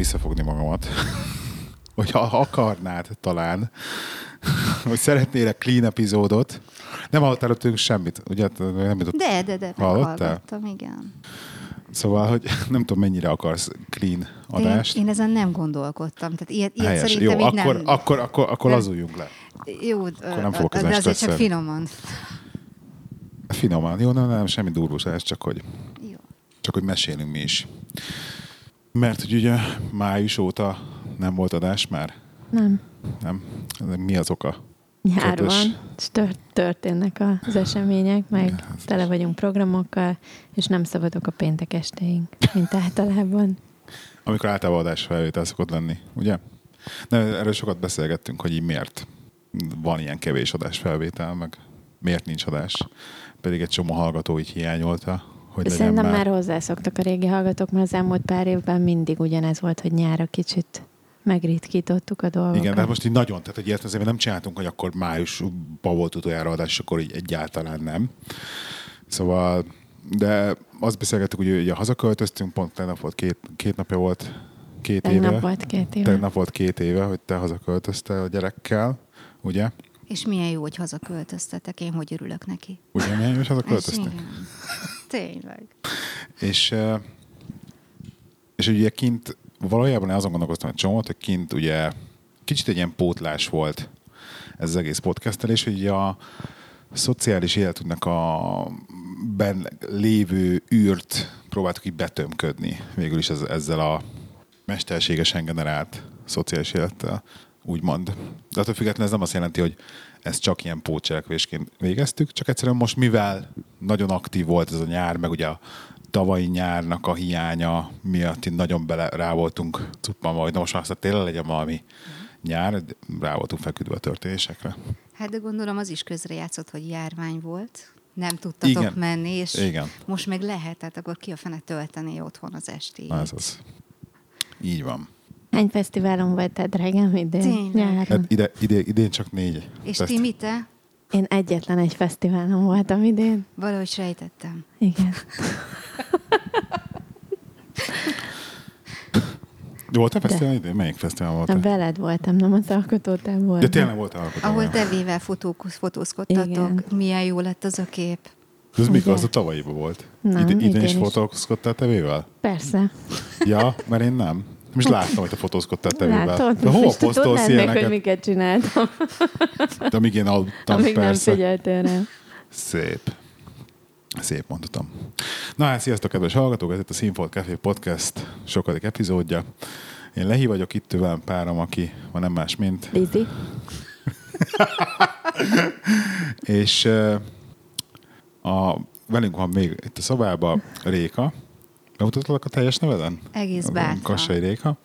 visszafogni magamat. Hogyha akarnád talán, hogy szeretnél clean epizódot, nem hallottál tőlünk semmit, ugye? Nem jutott. De, de, de, Hallottál? meghallgattam, igen. Szóval, hogy nem tudom, mennyire akarsz clean Én, adást. én ezen nem gondolkodtam. Tehát ilyet, ilyet Helyes. szerintem Jó, akkor, nem... akkor, akkor, akkor lazuljunk le. Jó, nem fogok de azért csak stresszelni. finoman. Finoman. Jó, nem, nem, semmi durvusás, csak hogy, Jó. csak hogy mesélünk mi is. Mert hogy ugye május óta nem volt adás már, Nem. nem? Mi az oka? Nyár Kedves- van, és tört, történnek az események, meg ez tele vagyunk programokkal, és nem szabadok a péntek estéink, mint általában. Amikor általában adás felvétel szokott lenni, ugye? De erről sokat beszélgettünk, hogy így miért van ilyen kevés adás felvétel, meg miért nincs adás. Pedig egy csomó hallgató így hiányolta, hogy legyen Szerintem már. már hozzászoktak a régi hallgatók, mert az elmúlt pár évben mindig ugyanez volt, hogy nyára kicsit megritkítottuk a dolgokat. Igen, de most így nagyon, tehát hogy ilyet azért nem csináltunk, hogy akkor májusban volt utoljára adás, és akkor így egyáltalán nem. Szóval, de azt beszélgettük, hogy ugye hazaköltöztünk, pont tegnap volt két, két napja volt, két Tegnap éve. volt két éve. Tegnap volt két éve, hogy te hazaköltöztél a gyerekkel, ugye? És milyen jó, hogy hazaköltöztetek. Én hogy örülök neki. Ugye milyen jó, hogy hazaköltöztek? Tényleg. És, és ugye kint, valójában azon gondolkoztam egy csomót, hogy kint ugye kicsit egy ilyen pótlás volt ez az egész podcastelés, hogy a szociális életünknek a ben lévő űrt próbáltuk így betömködni végül is ez, ezzel a mesterségesen generált szociális élettel, úgymond. De attól függetlenül ez nem azt jelenti, hogy ezt csak ilyen pótcselekvésként végeztük, csak egyszerűen most mivel nagyon aktív volt ez a nyár, meg ugye a tavalyi nyárnak a hiánya miatt így nagyon bele rá voltunk cuppanva, hogy na most aztán tényleg legyen valami nyár, de rá voltunk feküdve a történésekre. Hát de gondolom az is közrejátszott, hogy járvány volt. Nem tudtatok Igen. menni, és Igen. most meg lehet, tehát akkor ki a fene tölteni otthon az estét. Na ez az. Így van. Hány fesztiválon voltál, drágám, idén? Tényleg. Nyáron. Hát ide, ide, idén csak négy. És Ezt- Timi, te? Én egyetlen egy fesztiválon voltam idén. Valahogy sejtettem. Igen. Volt a fesztivál idén? Melyik fesztivál volt? Nem veled voltam, nem az alkotótál voltam. De tényleg volt alkotó. Ahol tevével fotók, fotózkodtatok, Igen. milyen jó lett az a kép. Ez mikor? Ugye? Az a tavalyiban volt. Nem, Ide, idén idén is is. fotózkodtál tevével? Persze. Ja, mert én nem. Most láttam, hogy te fotózkodtál tevével. De hova posztolsz meg, hogy ilyeneket? miket csináltam, De amíg én aludtam, amíg nem persze. figyeltél rá. Szép. Szép mondhatom. Na hát, sziasztok, kedves hallgatók! Ez itt a Színfolt Café Podcast sokadik epizódja. Én Lehi vagyok, itt velem párom, aki van nem más, mint Lizi. És a, velünk van még itt a szobában Réka. Bemutatlak a teljes neveden? Egész bátran. Kassai Réka.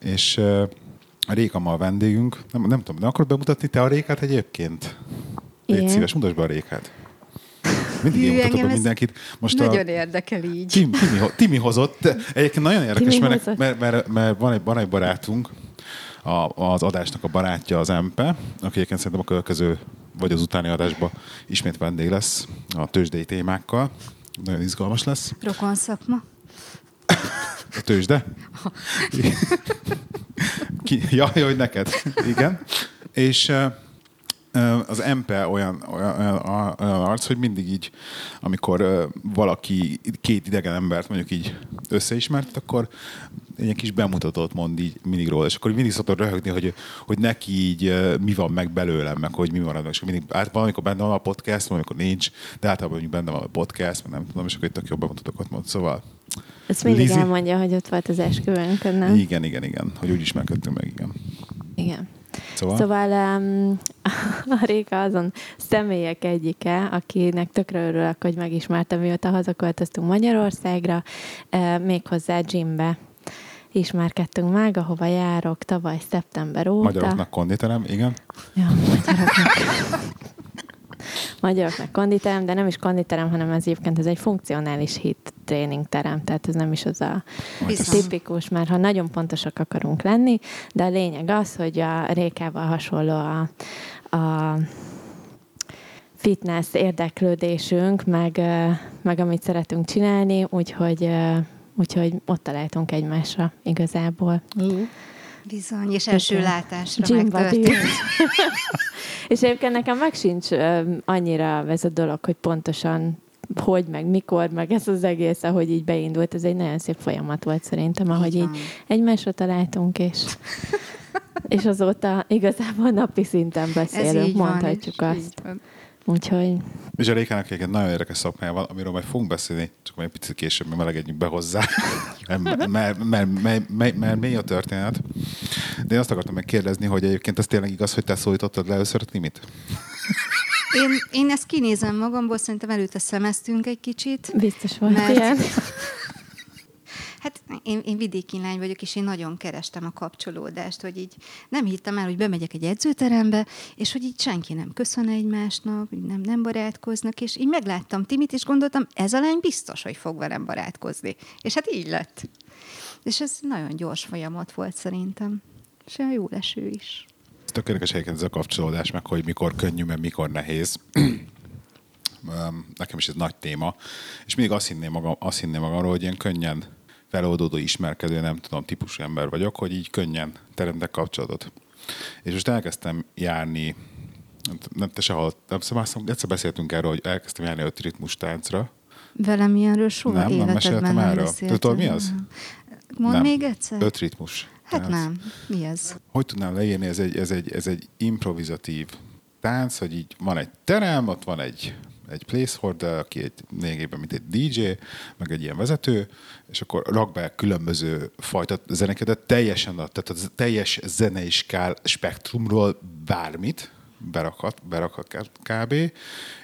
És eh, a Réka ma a vendégünk. Nem, nem tudom, nem akarod bemutatni te a Rékát egyébként? Légy Igen. szíves, mutasd be a Rékát. Mindig én mutatom engem be mindenkit. Most Nagyon a, érdekel így. Tim, Timi, Timi hozott. Egyébként nagyon érdekes, Timi mert, mert, mert, mert van, egy, van egy barátunk, a, az adásnak a barátja az Empe, aki egyébként szerintem a következő vagy az utáni adásban ismét vendég lesz a tőzsdei témákkal. Nagyon izgalmas lesz. Rokon szakma. A tőzsde? Ki, ja, hogy neked. Igen. És az Empe olyan, olyan, olyan, olyan arc, hogy mindig így, amikor valaki két idegen embert mondjuk így összeismert, akkor egy kis bemutatót mond így mindig róla, és akkor mindig szokott röhögni, hogy, hogy neki így mi van meg belőlem, meg hogy mi marad és mindig, általában amikor benne van a podcast, valamikor nincs, de általában mondjuk benne van a podcast, meg nem tudom, és akkor itt tök jobb bemutatókat mond, szóval Ezt mindig Lizi? elmondja, hogy ott volt az esküvőnkön, nem? igen, igen, igen, hogy úgy ismerkedtünk meg, igen. Igen. Szóval, Szóval um, a Réka azon személyek egyike, akinek tökre örülök, hogy megismertem, mióta hazaköltöztünk Magyarországra, uh, méghozzá gymbe ismerkedtünk meg, ahova járok tavaly szeptember óta. magyaroknak konditerem, igen. Ja, magyaroknak. magyaroknak konditerem, de nem is konditerem, hanem ez egyébként ez egy funkcionális hit tréning terem, tehát ez nem is az a Bizony. tipikus, mert ha nagyon pontosak akarunk lenni, de a lényeg az, hogy a Rékával hasonló a, a fitness érdeklődésünk, meg, meg amit szeretünk csinálni, úgyhogy, úgyhogy ott találtunk egymásra igazából. Bizony, és első Igen. látásra Gym megtörtént. És egyébként nekem meg sincs annyira ez a dolog, hogy pontosan hogy, meg mikor, meg ez az egész, ahogy így beindult, ez egy nagyon szép folyamat volt szerintem, ahogy így van. egymásra találtunk, és, és azóta igazából napi szinten beszélünk, így van, mondhatjuk és azt. Úgyhogy És a Rékának egy nagyon érdekes szakmája van, amiről majd fogunk beszélni, csak majd egy picit később, mert melegedjünk be hozzá, mert, mert, mert, mert, mert, mert, mert mély a történet. De én azt akartam megkérdezni, hogy egyébként ez tényleg igaz, hogy te szólítottad le először a Timit? Én, én ezt kinézem magamból, szerintem előtte szemeztünk egy kicsit. biztos volt Mert- ilyen. Hát én, én vidéki lány vagyok, és én nagyon kerestem a kapcsolódást, hogy így nem hittem el, hogy bemegyek egy edzőterembe, és hogy így senki nem köszön egymásnak, nem, nem barátkoznak, és így megláttam Timit, és gondoltam, ez a lány biztos, hogy fog velem barátkozni. És hát így lett. És ez nagyon gyors folyamat volt szerintem. És olyan jó leső is. Tök érdekes egyébként ez a kapcsolódás, meg hogy mikor könnyű, meg mikor nehéz. Nekem is ez nagy téma. És mindig azt hinném, magam, azt hinném magamról, hogy ilyen könnyen feloldódó, ismerkedő, nem tudom, típusú ember vagyok, hogy így könnyen teremtek kapcsolatot. És most elkezdtem járni, nem, te se hallott, nem szóval egyszer beszéltünk erről, hogy elkezdtem járni öt ritmus táncra. Velem ilyenről soha Nem, nem életedben meséltem nem erről. beszéltem. Tudod, mi az? Mondd Nem. még egyszer. Öt ritmus. Hát tánc. nem. Mi ez? hogy tudnám leírni, ez egy, ez egy, ez egy improvizatív tánc, hogy így van egy terem, ott van egy, egy placeholder, aki egy lényegében, mint egy DJ, meg egy ilyen vezető, és akkor rak be különböző fajta zenéket, de teljesen, a- tehát a teljes zenei skál spektrumról bármit, berakhat, berakhat kb.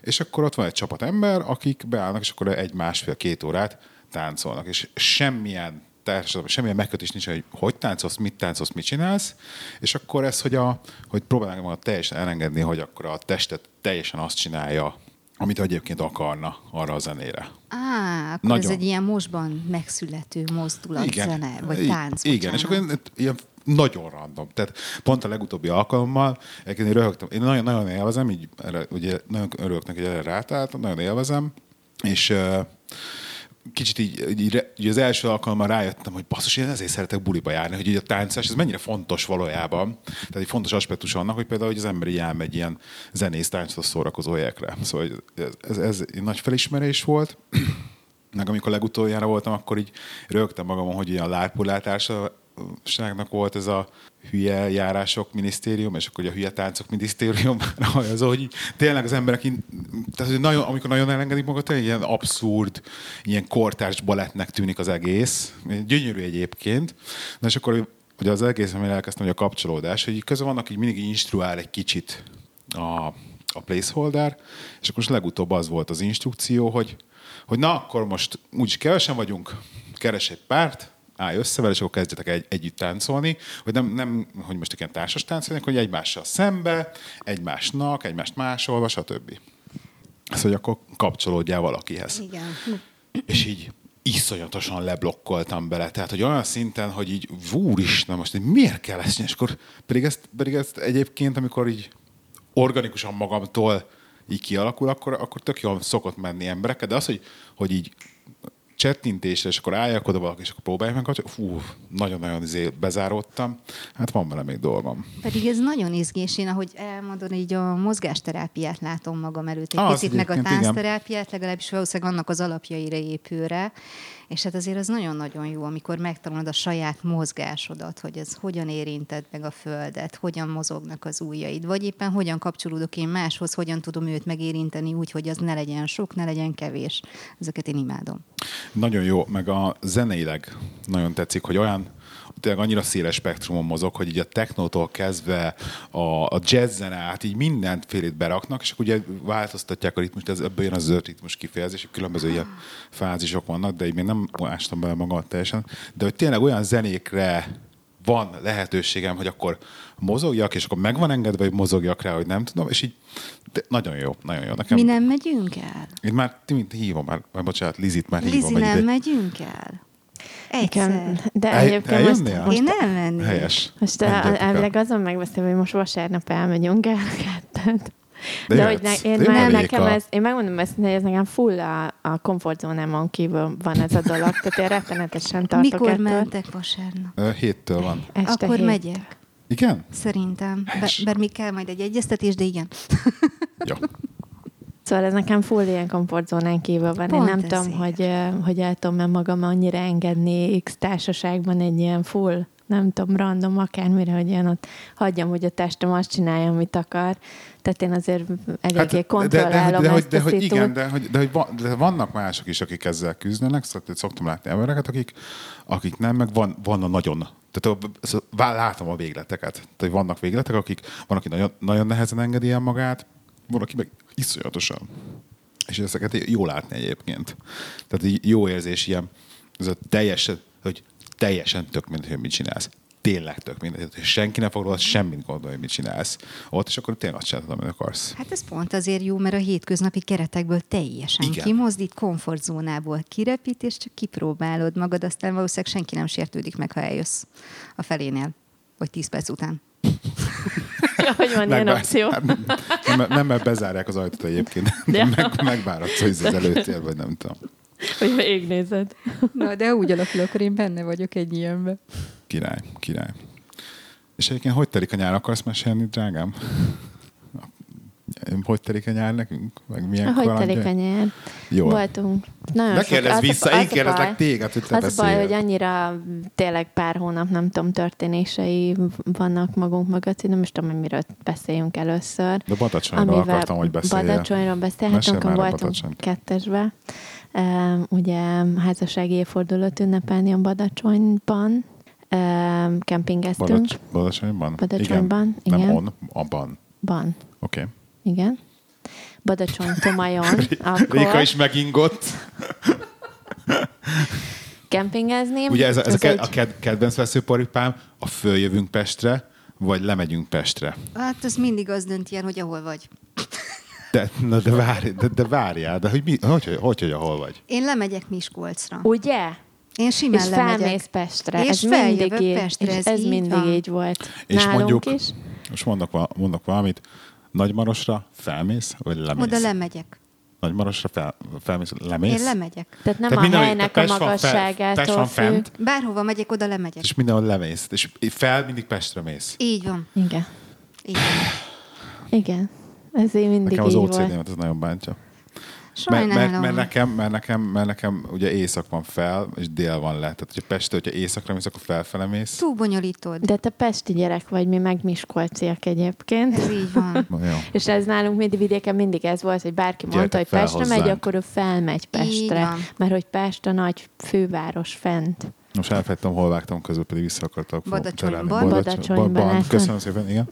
És akkor ott van egy csapat ember, akik beállnak, és akkor egy másfél-két órát táncolnak, és semmilyen társadalom, semmilyen megkötés nincs, hogy hogy táncolsz, mit táncolsz, mit csinálsz, és akkor ez, hogy, a, hogy próbálnak magad teljesen elengedni, hogy akkor a testet teljesen azt csinálja, amit egyébként akarna arra a zenére. Á, akkor ez Nagyon. egy ilyen mostban megszülető mozdulat, zene, vagy tánc. Igen, és bocsánat. akkor ilyen, ilyen nagyon random. Tehát pont a legutóbbi alkalommal, én röhögtem, én nagyon, nagyon élvezem, így erre, ugye nagyon örülök neki, hogy erre rátáltam, nagyon élvezem, és uh, kicsit így, így, így, az első alkalommal rájöttem, hogy basszus, én ezért szeretek buliba járni, hogy így a táncás, ez mennyire fontos valójában. Tehát egy fontos aspektus annak, hogy például hogy az ember így elmegy ilyen zenész táncos szórakozó helyekre. Szóval ez, ez, ez nagy felismerés volt. Meg amikor legutoljára voltam, akkor így rögtem magamon, hogy ilyen lárpullátársaságnak volt ez a hülye járások minisztérium, és akkor ugye a hülye táncok minisztérium, az, hogy tényleg az emberek, így, tehát, hogy nagyon, amikor nagyon elengedik magukat, ilyen abszurd, ilyen kortárs balettnek tűnik az egész. Gyönyörű egyébként. Na és akkor ugye az egész, amire elkezdtem, hogy a kapcsolódás, hogy közben vannak, így mindig instruál egy kicsit a, a placeholder, és akkor most legutóbb az volt az instrukció, hogy, hogy na, akkor most úgyis kevesen vagyunk, keres egy párt, állj össze vele, és akkor kezdjetek egy, együtt táncolni, hogy nem, nem hogy most ilyen társas táncolni, hogy egymással szembe, egymásnak, egymást másolva, stb. Ez, hogy akkor kapcsolódjál valakihez. Igen. És így iszonyatosan leblokkoltam bele. Tehát, hogy olyan szinten, hogy így, úristen, most így miért kell ezt? És akkor pedig ezt, pedig ezt egyébként, amikor így organikusan magamtól így kialakul, akkor, akkor tök jól szokott menni emberekkel, de az, hogy, hogy így csettintésre, és akkor álljak oda valaki, és akkor próbálják meg, hogy fú, nagyon-nagyon izé bezáródtam. Hát van vele még dolgom. Pedig ez nagyon izgés. Én, ahogy elmondod, így a mozgásterápiát látom magam előtt egy Ah, picit, meg a igen. táncterápiát, legalábbis valószínűleg annak az alapjaira épül rá. És hát azért az nagyon-nagyon jó, amikor megtanulod a saját mozgásodat, hogy ez hogyan érinted meg a földet, hogyan mozognak az ujjaid, vagy éppen hogyan kapcsolódok én máshoz, hogyan tudom őt megérinteni úgy, hogy az ne legyen sok, ne legyen kevés. Ezeket én imádom. Nagyon jó, meg a zeneileg nagyon tetszik, hogy olyan tényleg annyira széles spektrumon mozog, hogy így a technótól kezdve a, a jazzen át, így mindenfélét beraknak, és akkor ugye változtatják a ritmust, ez ebből jön az öt ritmus kifejezés, különböző ilyen fázisok vannak, de így még nem ástam bele magamat teljesen, de hogy tényleg olyan zenékre van lehetőségem, hogy akkor mozogjak, és akkor megvan engedve, hogy mozogjak rá, hogy nem tudom, és így de nagyon jó, nagyon jó. Nekem, Mi nem megyünk el? Én már Timit hívom, már, már bocsánat, Lizit már hívom. Lizi, nem megyünk el? Egyszer. Igen, de El- egyébként most, most, Én nem mennék. Helyes. most Menjetek el. elvileg azon megbeszélve, hogy most vasárnap elmegyünk el kettőt. De, de hogy ne, én, De már nekem ez, én megmondom ezt, hogy ez nekem full a, a komfortzónámon kívül van ez a dolog, tehát én rettenetesen tartok Mikor ettől. mentek vasárnap? Héttől van. Este Akkor hét. megyek. Igen? Szerintem. Be, bár még kell majd egy egyeztetés, de igen. Jó. Szóval ez nekem full ilyen komfortzónán kívül van. Pont én nem tudom, ezért. hogy, hogy el tudom magam annyira engedni X társaságban egy ilyen full, nem tudom, random akármire, hogy én ott hagyjam, hogy a testem azt csinálja, amit akar. Tehát én azért eléggé hát, kontrollálom de, de, ezt de, a hogy szitút. igen, de, hogy, de, hogy van, de vannak mások is, akik ezzel küzdenek, szóval szoktam látni embereket, akik, akik nem, meg van, van a nagyon, tehát szóval látom a végleteket. Tehát hogy vannak végletek, akik, van, aki nagyon, nagyon nehezen engedi el magát, van, aki meg iszonyatosan. És ezeket jó látni egyébként. Tehát így jó érzés ilyen, ez a teljesen, hogy teljesen tök mindegy, hogy mit csinálsz. Tényleg tök mindegy, hogy senki nem fog rólad semmit gondolni, hogy mit csinálsz. Ott, és akkor tényleg azt csinálod, amit akarsz. Hát ez pont azért jó, mert a hétköznapi keretekből teljesen Igen. Kimozdít, komfortzónából kirepít, és csak kipróbálod magad, aztán valószínűleg senki nem sértődik meg, ha eljössz a felénél, vagy 10 perc után. Hogy van ilyen opció. Nem, nem, nem, mert bezárják az ajtót egyébként. Ja. Meg, megváradsz hogy az előtér, vagy nem tudom. Hogy végignézed. Na, de úgy alakul, akkor én benne vagyok egy ilyenbe. Király, király. És egyébként hogy telik a nyár? Akarsz mesélni, drágám? Hogy telik a nyár nekünk? Meg milyen Hogy kalandjai? telik a nyár? Jól. Voltunk. Nagyon Ne kérdezz a- vissza, az én a kérdezlek baj- téged, hogy te Az a baj, hogy annyira tényleg pár hónap, nem tudom, történései vannak magunk mögött, hogy nem is tudom, hogy miről beszéljünk először. De Badacsonyról akartam, hogy beszéljél. Badacsonyról beszélhetünk, a voltunk kettesbe. Ugye házassági évfordulót ünnepelni a Badacsonyban. Kempingeztünk. Badacs, Badacsonyban? Badacsonyban, igen. igen. Nem on, abban. Ban. Oké. Okay. Igen. Badacsony, Tomajon. Réka akkor is megingott. kempingezni. Ugye ez, a- ez a, Ez ke- egy- a ked- kedvenc veszőparipám, a följövünk Pestre, vagy lemegyünk Pestre. Hát ez mindig az dönt ilyen, hogy ahol vagy. De, na de, várj, de, de várjál, de hogy, mi, hogy, hogy, hogy, hogy ahol vagy? Én lemegyek Miskolcra. Ugye? Én simán és lemegyek. felmész Pestre. És ez mindig így, Pestre, és ez ez így mindig van. így volt. És Nálunk mondjuk, is. most mondok, mondok valamit, Nagymarosra felmész, vagy lemész? Oda lemegyek. Nagymarosra fel, felmész, lemész? Én lemegyek. Tehát nem Tehát a minden, helynek a fel- magasságától Pest van függ. fent, Bárhova megyek, oda lemegyek. és mindenhol lemész. És fel mindig Pestre mész. Így van. Igen. Így van. Igen. Ez így mindig Nekem az volt. ez nagyon bántja. Mert, Sajnálom. mert, mert, nekem, mert, nekem, mert nekem ugye észak van fel, és dél van le. Tehát, hogyha Pestre, hogyha északra mész, akkor felfele mész. Túl bonyolítod. De te pesti gyerek vagy, mi meg miskolciak egyébként. Ez így van. Na. És ez nálunk mindig vidéken mindig ez volt, hogy bárki mondta, Gyertek hogy fel Pestre megy, hozzánk. akkor ő felmegy Pestre. Mert hogy Pest a nagy főváros fent. Most elfejtem, hol vágtam közül, pedig vissza akartak Badacsonyban. Badacsonyban Ban- látod? Köszönöm szépen, igen.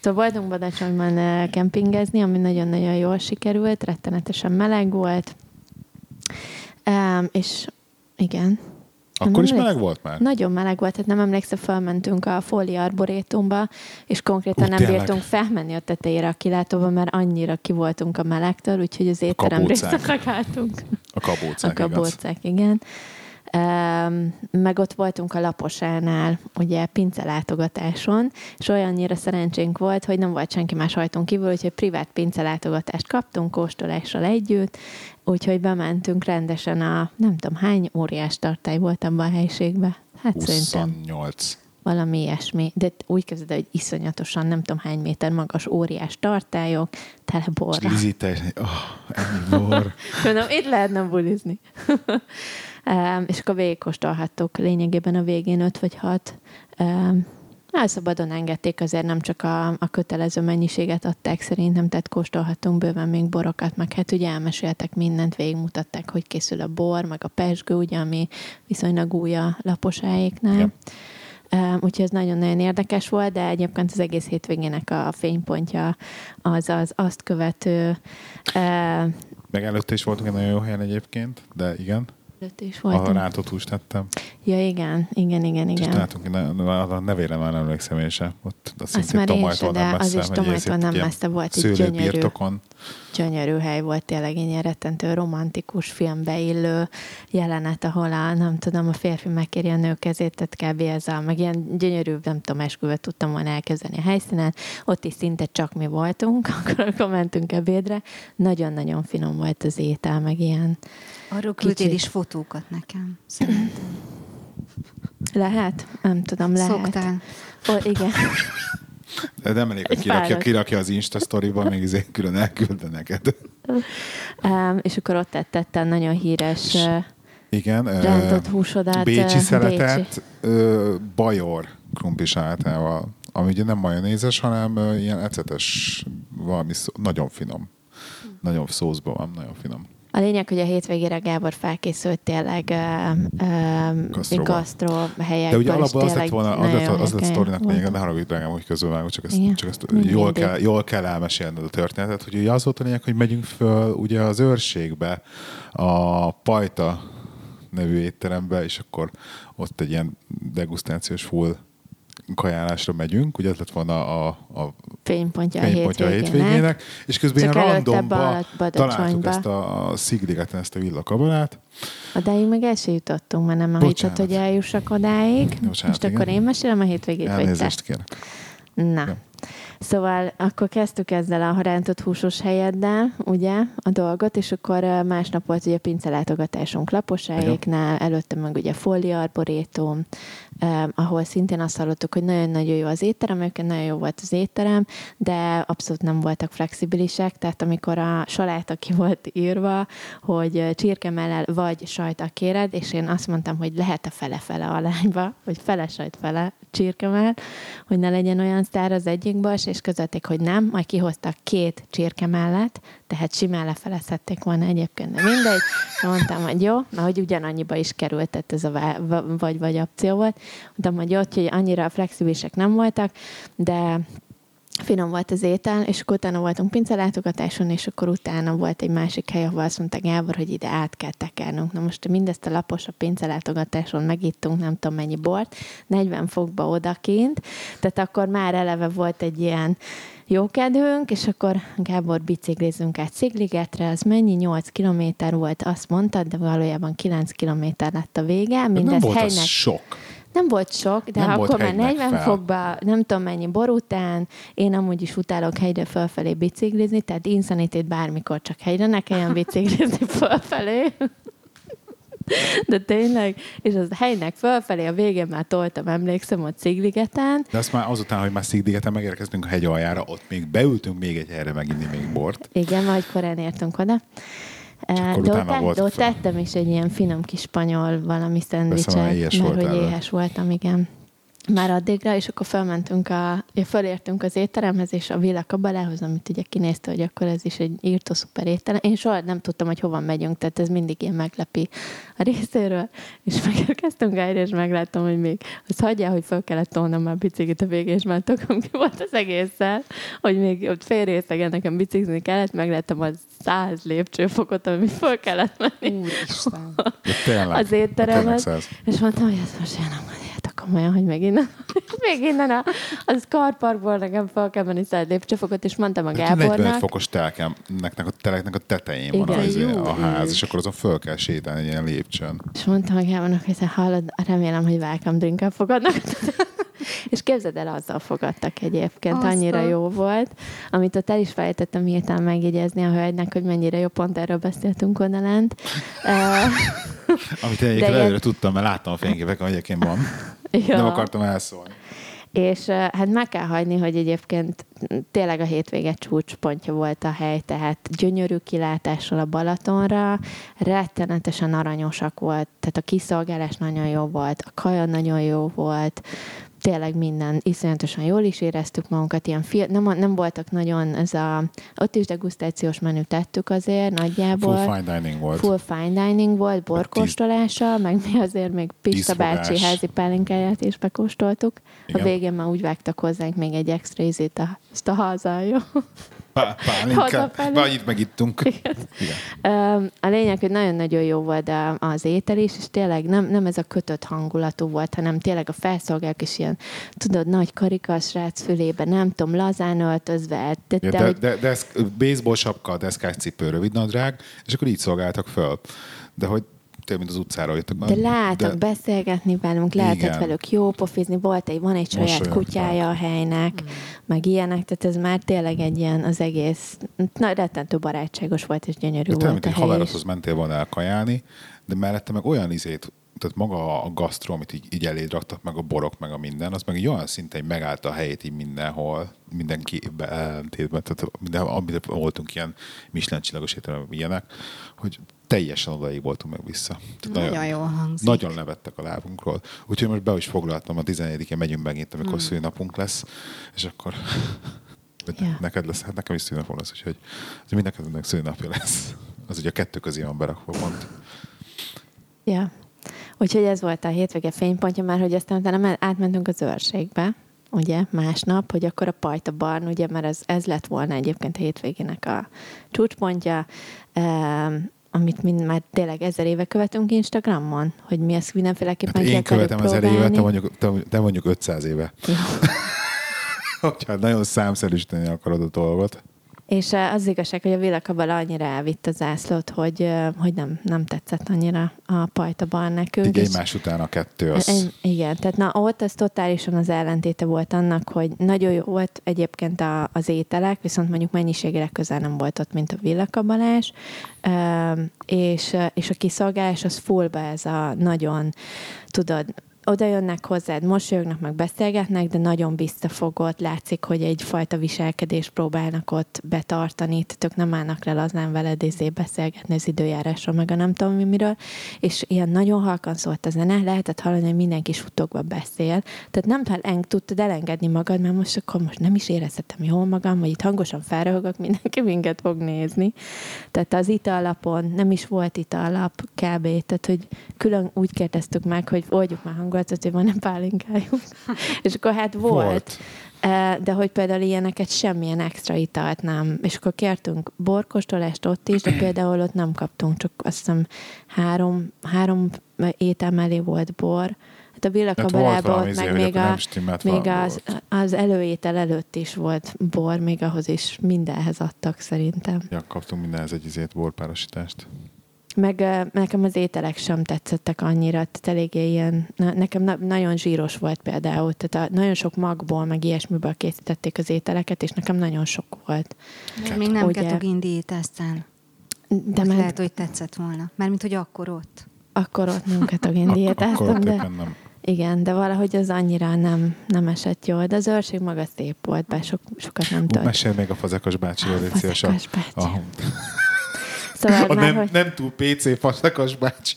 Szóval voltunk Badacsonyban kempingezni, ami nagyon-nagyon jól sikerült, rettenetesen meleg volt. Um, és igen. Akkor Nem is meleg volt már? Nagyon meleg volt, tehát nem emlékszem, felmentünk a Fóli Arborétumba, és konkrétan Ú, nem tényleg? bírtunk felmenni a tetejére a kilátóba, mert annyira ki voltunk a melegtől, úgyhogy az étterem kabócák. részt megálltunk. A kabócák, A kabócák, igen. Um, meg ott voltunk a Laposánál, ugye pince látogatáson, és olyannyira szerencsénk volt, hogy nem volt senki más hajtunk kívül, úgyhogy privát pince látogatást kaptunk kóstolással együtt, úgyhogy bementünk rendesen a nem tudom hány óriás tartály volt abban a helyiségben. Hát szerintem 28. valami ilyesmi, de úgy el, hogy iszonyatosan nem tudom hány méter magas óriás tartályok, tele borra. Te... Oh, ennyi bor. Mondom, itt lehetne bulizni. um, és akkor végigkóstolhattuk lényegében a végén öt vagy hat. Um, Hát szabadon engedték, azért nem csak a, a kötelező mennyiséget adták szerintem, tehát kóstolhattunk bőven még borokat, meg hát ugye elmeséltek mindent, végigmutatták, hogy készül a bor, meg a pesgő, ugye, ami viszonylag új a laposáéknál. Igen. Úgyhogy ez nagyon-nagyon érdekes volt, de egyébként az egész hétvégének a fénypontja az az azt követő uh, Meg előtte is voltunk egy nagyon jó helyen egyébként, de igen. előtt is Ahol voltunk. rántott húst tettem. Ja, igen, igen, igen, És igen. találtunk, ne, a nevére már nem emlékszem én sem. Ott azt Azt már én sem, de az is Tomajtól nem messze volt, egy gyönyörű. Szőlőbirtokon. gyönyörű hely volt, tényleg egy ilyen rettentő romantikus filmbe illő jelenet, ahol a, nem tudom, a férfi megkéri a nő kezét, tehát kb. ez a, meg ilyen gyönyörű, nem tudom, esküvőt tudtam volna elkezdeni a helyszínen, ott is szinte csak mi voltunk, akkor, akkor mentünk ebédre, nagyon-nagyon finom volt az étel, meg ilyen Arról küldtél is fotókat nekem, szerintem. Lehet? Nem tudom, lehet. Szoktál. Ó, igen. De nem elég, hogy kirakja, kirakja az Insta sztoriba, még izé külön elküldte neked. Um, és akkor ott tettem nagyon híres És- uh, Igen. rántott húsodat. Bécsi szeletet ö, bajor krumpli salátával, ami ugye nem majonézes, hanem ilyen ecetes, valami szó, nagyon finom. Nagyon szószban van, nagyon finom. A lényeg, hogy a hétvégére Gábor felkészült tényleg gasztró helyekből. De ugye alapból az lett volna, az lett, az lett a sztorinak voltunk. ne haragudj drágám, hogy közülvágok, csak ezt, Igen. csak ezt jól, kell, jól kell elmesélned a történetet, hogy ugye az volt a lényeg, hogy megyünk föl ugye az őrségbe, a Pajta nevű étterembe, és akkor ott egy ilyen degustációs full kajálásra megyünk, ugye ez lett volna a, a Fénypontja, fénypontja a a hétvégének. hétvégének, és közben Csak ilyen randomba találtuk ezt a, a szigligeten, ezt a villakabarát. Odáig meg el se jutottunk, mert nem hagytad, hogy eljussak odáig. Bocsánat, Most akkor igen. én mesélem a hétvégét, vagy te? Elnézést kérek. Na. Jó. Szóval akkor kezdtük ezzel a rántott húsos helyeddel, ugye, a dolgot, és akkor másnap volt ugye pincelátogatásunk laposáéknál, előtte meg ugye Folli Arborétum, eh, ahol szintén azt hallottuk, hogy nagyon-nagyon jó az étterem, őket nagyon jó volt az étterem, de abszolút nem voltak flexibilisek, tehát amikor a saláta ki volt írva, hogy csirkemellel vagy sajta kéred, és én azt mondtam, hogy lehet a fele-fele alányba, vagy fele sajt fele csirkemell, hogy ne legyen olyan sztár az egyik bas, és közötték, hogy nem, majd kihoztak két csirke mellett, tehát simán lefelezhették volna egyébként, de mindegy. Mondtam, hogy jó, mert hogy ugyanannyiba is került, tehát ez a vagy-vagy opció volt. Mondtam, hogy ott, hogy annyira flexibilisek nem voltak, de finom volt az étel, és akkor utána voltunk pincelátogatáson, és akkor utána volt egy másik hely, ahol azt mondta Gábor, hogy ide át kell tekernünk. Na most mindezt a lapos a pincelátogatáson megittunk, nem tudom mennyi bort, 40 fokba odakint, tehát akkor már eleve volt egy ilyen jó kedvünk, és akkor Gábor biciklizünk át Szigligetre, az mennyi? 8 kilométer volt, azt mondtad, de valójában 9 kilométer lett a vége. De nem Mindez volt az helynek sok. Nem volt sok, de Nem akkor már hegynek 40 fel. fokba, nem tudom mennyi bor után, én amúgy is utálok hegyre fölfelé biciklizni, tehát insanitét bármikor csak hegyre ne kelljen biciklizni fölfelé. De tényleg, és az helynek fölfelé a végén már toltam, emlékszem, ott Szigligeten, De azt már azután, hogy már Szigligeten megérkeztünk a hegy aljára, ott még beültünk még egy helyre meginni még bort. Igen, vagy korán értünk oda. De ott, volt de ott tettem is egy ilyen finom kis spanyol valami szendvicset, mert hogy éhes voltam, igen. Már addigra, és akkor felmentünk a, fölértünk az étteremhez, és a Villa Kabalához, amit ugye kinézte, hogy akkor ez is egy írtó szuper étterem. Én soha nem tudtam, hogy hova megyünk, tehát ez mindig ilyen meglepi a részéről, és megérkeztünk helyre, és megláttam, hogy még azt hagyjál, hogy fel kellett tolnom már biciklit a végén, és már tököm ki volt az egésszel, hogy még ott fél részegen nekem biciklizni kellett, megláttam az száz lépcsőfokot, ami föl kellett menni Úristen. Az étteremhez. És mondtam, hogy ez most jön, hogy komolyan, hogy még innen, még innen a, az karparkból nekem fel kell menni száz lépcsőfokot, és mondtam a Hát 45 Gábornak, fokos telkemnek a teleknek a tetején Igen. van az, Jó a ház, és akkor azon föl kell sétálni egy ilyen lépcsőn. és mondtam a Gábornak, hogy hallod, remélem, hogy welcome drinkkel fogadnak. és képzeld el, azzal fogadtak egyébként, Azt annyira jó volt. Amit ott el is felejtettem hirtelen megjegyezni a hölgynek, hogy mennyire jó, pont erről beszéltünk oda lent. Eh, Amit egyébként ilyen- előre tudtam, mert láttam a fényképeken, hogy egyébként van. Ja. Nem akartam elszólni. És hát meg kell hagyni, hogy egyébként tényleg a hétvége csúcspontja volt a hely, tehát gyönyörű kilátással a Balatonra, rettenetesen aranyosak volt, tehát a kiszolgálás nagyon jó volt, a kaja nagyon jó volt, tényleg minden, iszonyatosan jól is éreztük magunkat, ilyen fia, nem, nem voltak nagyon, ez a, ott is degustációs menü tettük azért nagyjából. Full fine dining volt. Full fine dining volt, borkóstolása, meg mi azért még Pista bácsi házi pálinkáját is bekóstoltuk. Igen. A végén már úgy vágtak hozzánk még egy extra ízét, azt a hazajó. Pá. Hazafelé. Vagy itt megittunk. Igen. Ö, A lényeg, hogy nagyon-nagyon jó volt az étel is, és tényleg nem, nem ez a kötött hangulatú volt, hanem tényleg a felszolgálók is ilyen, tudod, nagy karikas srác fülébe, nem tudom, lazán öltözve, de, Ja, de, de, hogy de, de ez baseball sapka, deszkás cipő, rövid nadrág, és akkor így szolgáltak föl. De hogy tényleg, mint az utcáról jöttek. De láttak de, beszélgetni velünk, lehetett Igen. velük jó pofizni, volt egy, van egy saját kutyája a helynek, mm. meg ilyenek, tehát ez már tényleg egy ilyen az egész, na, rettentő barátságos volt, és gyönyörű de tényleg, volt mint a egy hely. is. haverodhoz mentél volna el kajálni, de mellette meg olyan izét, tehát maga a gasztro, amit így, így eléd raktak, meg a borok, meg a minden, az meg egy olyan szinten hogy megállta a helyét így mindenhol, mindenki ellentétben, tehát minden, amit voltunk ilyen Michelin csillagos étterem, ilyenek, hogy teljesen odaig voltunk meg vissza. Tehát Nagyon jól hangzik. Nagyon levettek a lábunkról. Úgyhogy most be is foglaltam, a 14-én megyünk megint, amikor Hmm. mm. szülinapunk lesz, és akkor Ja. neked lesz, hát nekem is szülinapom lesz, úgyhogy az mindenkinek szülinapja lesz. Az ugye a kettő közé van berakva pont. Ja. Úgyhogy ez volt a hétvége fénypontja, mert hogy aztán utána men- átmentünk az őrségbe, ugye, másnap, hogy akkor a Pajta Barn, ugye, mert ez, ez lett volna egyébként a hétvégének a csúcspontja, um, amit mind már tényleg ezer éve követünk Instagramon, hogy mi ezt mindenféleképpen Hát én követem ezer éve, te mondjuk, te, te mondjuk 500 éve. Jó. Hogyha nagyon számszerűsíteni akarod a dolgot. És eh, az igazság, hogy a Villakabala annyira elvitt a zászlót, hogy, eh, hogy nem, nem tetszett annyira a Pajta Barn nekünk. És- egymás után a kettő az... En- Igen, tehát na ott ez totálisan az ellentéte volt annak, hogy nagyon jó volt egyébként a, az ételek, viszont mondjuk mennyiségére közel nem volt ott, mint a villakabalás, Üm, és, és a kiszolgálás az fullba ez a nagyon, tudod, oda jönnek hozzád, mosolyognak, meg beszélgetnek, de nagyon visszafogott, látszik, hogy egyfajta viselkedést próbálnak ott betartani, ők nem állnak le lazán veled izé beszélgetni az időjárásról, meg a nem tudom mi miről, és ilyen nagyon halkan szólt a zene, lehetett hallani, hogy mindenki suttogva beszél, tehát nem tud- tudtad elengedni magad, mert most akkor most nem is érezhetem jól magam, vagy itt hangosan felröhögök, mindenki minket fog nézni. Tehát az italapon nem is volt italap kb. Tehát, hogy külön úgy kérdeztük meg, hogy oldjuk már hangulatot, hogy van-e pálinkájuk. És akkor hát volt. Volt. Eh, De hogy például ilyeneket semmilyen extra italt nem. És akkor kértünk borkóstolást ott is, de például ott nem kaptunk, csak azt hiszem három, három étel mellé volt bor. Hát a villakabalában valami ott izé, meg hogy még, a, még az, az előétel előtt is volt bor, még ahhoz is mindenhez adtak szerintem. Ja, kaptunk mindenhez egy izét, borpárosítást. Meg nekem az ételek sem tetszettek annyira, tehát eléggé ilyen, na, nekem na, nagyon zsíros volt például, tehát a, nagyon sok magból, meg ilyesmiből készítették az ételeket, és nekem nagyon sok volt. Még, még nem ketogén diétáztál. De már lehet, hogy tetszett volna. Mármint, hogy akkor ott. akkor ott nem ketogén akkor diétáztam, ott de nem. igen, de valahogy az annyira nem, nem esett jól, de az őrség maga szép volt, bár sok, sokat nem tölt. Mesélj még a fazekas légy szíves. A, Fazekas bácsi. a, Szóval a már, nem, hogy... nem túl PC fazekas bácsi.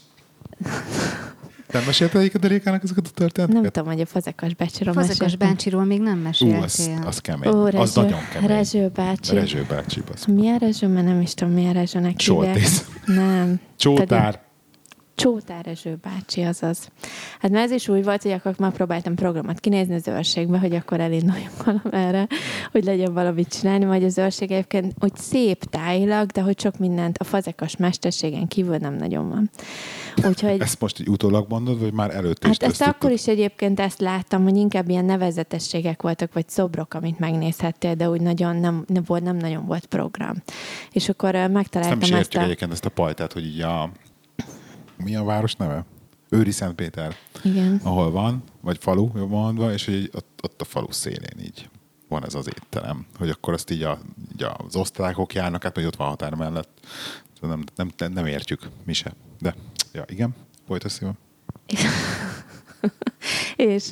Nem mesélted egyiket a Rékának ezeket a történeteket? Nem tudom, hogy a fazekas bácsiról Fazekas meséltem. bácsiról még nem Ú, meséltél. az, az kemény. Ó, az Rezső, nagyon kemény. Rezső bácsi. Rezső bácsi. basz. Milyen Rezső? Mert nem is tudom, milyen Rezsőnek. Soltész. Nem. Csótár. Csótár Rezső bácsi, azaz. Hát mert ez is úgy volt, hogy akkor már próbáltam programot kinézni az őrségbe, hogy akkor elinduljunk valamire, hogy legyen valamit csinálni, vagy az őrség egyébként úgy szép tájilag, de hogy sok mindent a fazekas mesterségen kívül nem nagyon van. Úgyhogy Ezt most így utólag mondod, vagy már előtte is Hát ezt akkor is egyébként ezt láttam, hogy inkább ilyen nevezetességek voltak, vagy szobrok, amit megnézhettél, de úgy nagyon nem, nem, volt, nem nagyon volt program. És akkor ö, Ezt nem megtaláltam is ezt, értjük a... egyébként ezt a pajtát, hogy így a... Mi a város neve? Őri Szentpéter, Igen. ahol van, vagy falu, jobban mondva, és hogy ott, ott a falu szélén így van ez az étterem. Hogy akkor azt így, a, így az osztrákok járnak át, hogy ott van határ mellett. Nem, nem, nem, nem értjük, mi se. De, ja, igen, folytasd szívam. És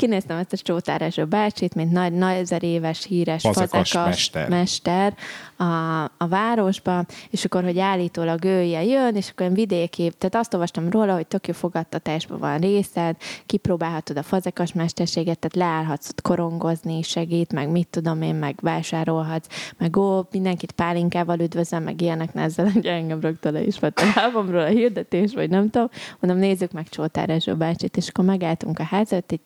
kinéztem ezt a Csótár Ezső bácsit, mint nagy, nagy ezer éves híres Fazekas fazekas, mester. mester a, a városba, és akkor, hogy állítólag ő ilyen jön, és akkor vidéki, tehát azt olvastam róla, hogy tök jó fogadtatásban van részed, kipróbálhatod a fazekas mesterséget, tehát leállhatsz ott korongozni, segít, meg mit tudom én, meg vásárolhatsz, meg ó, mindenkit pálinkával üdvözöl, meg ilyenek, ne ezzel hogy engem rögtön le is vett a lábamról a hirdetés, vagy nem tudom, mondom, nézzük meg Csótár Ezső bácsit, és akkor megálltunk a ház előtt, egy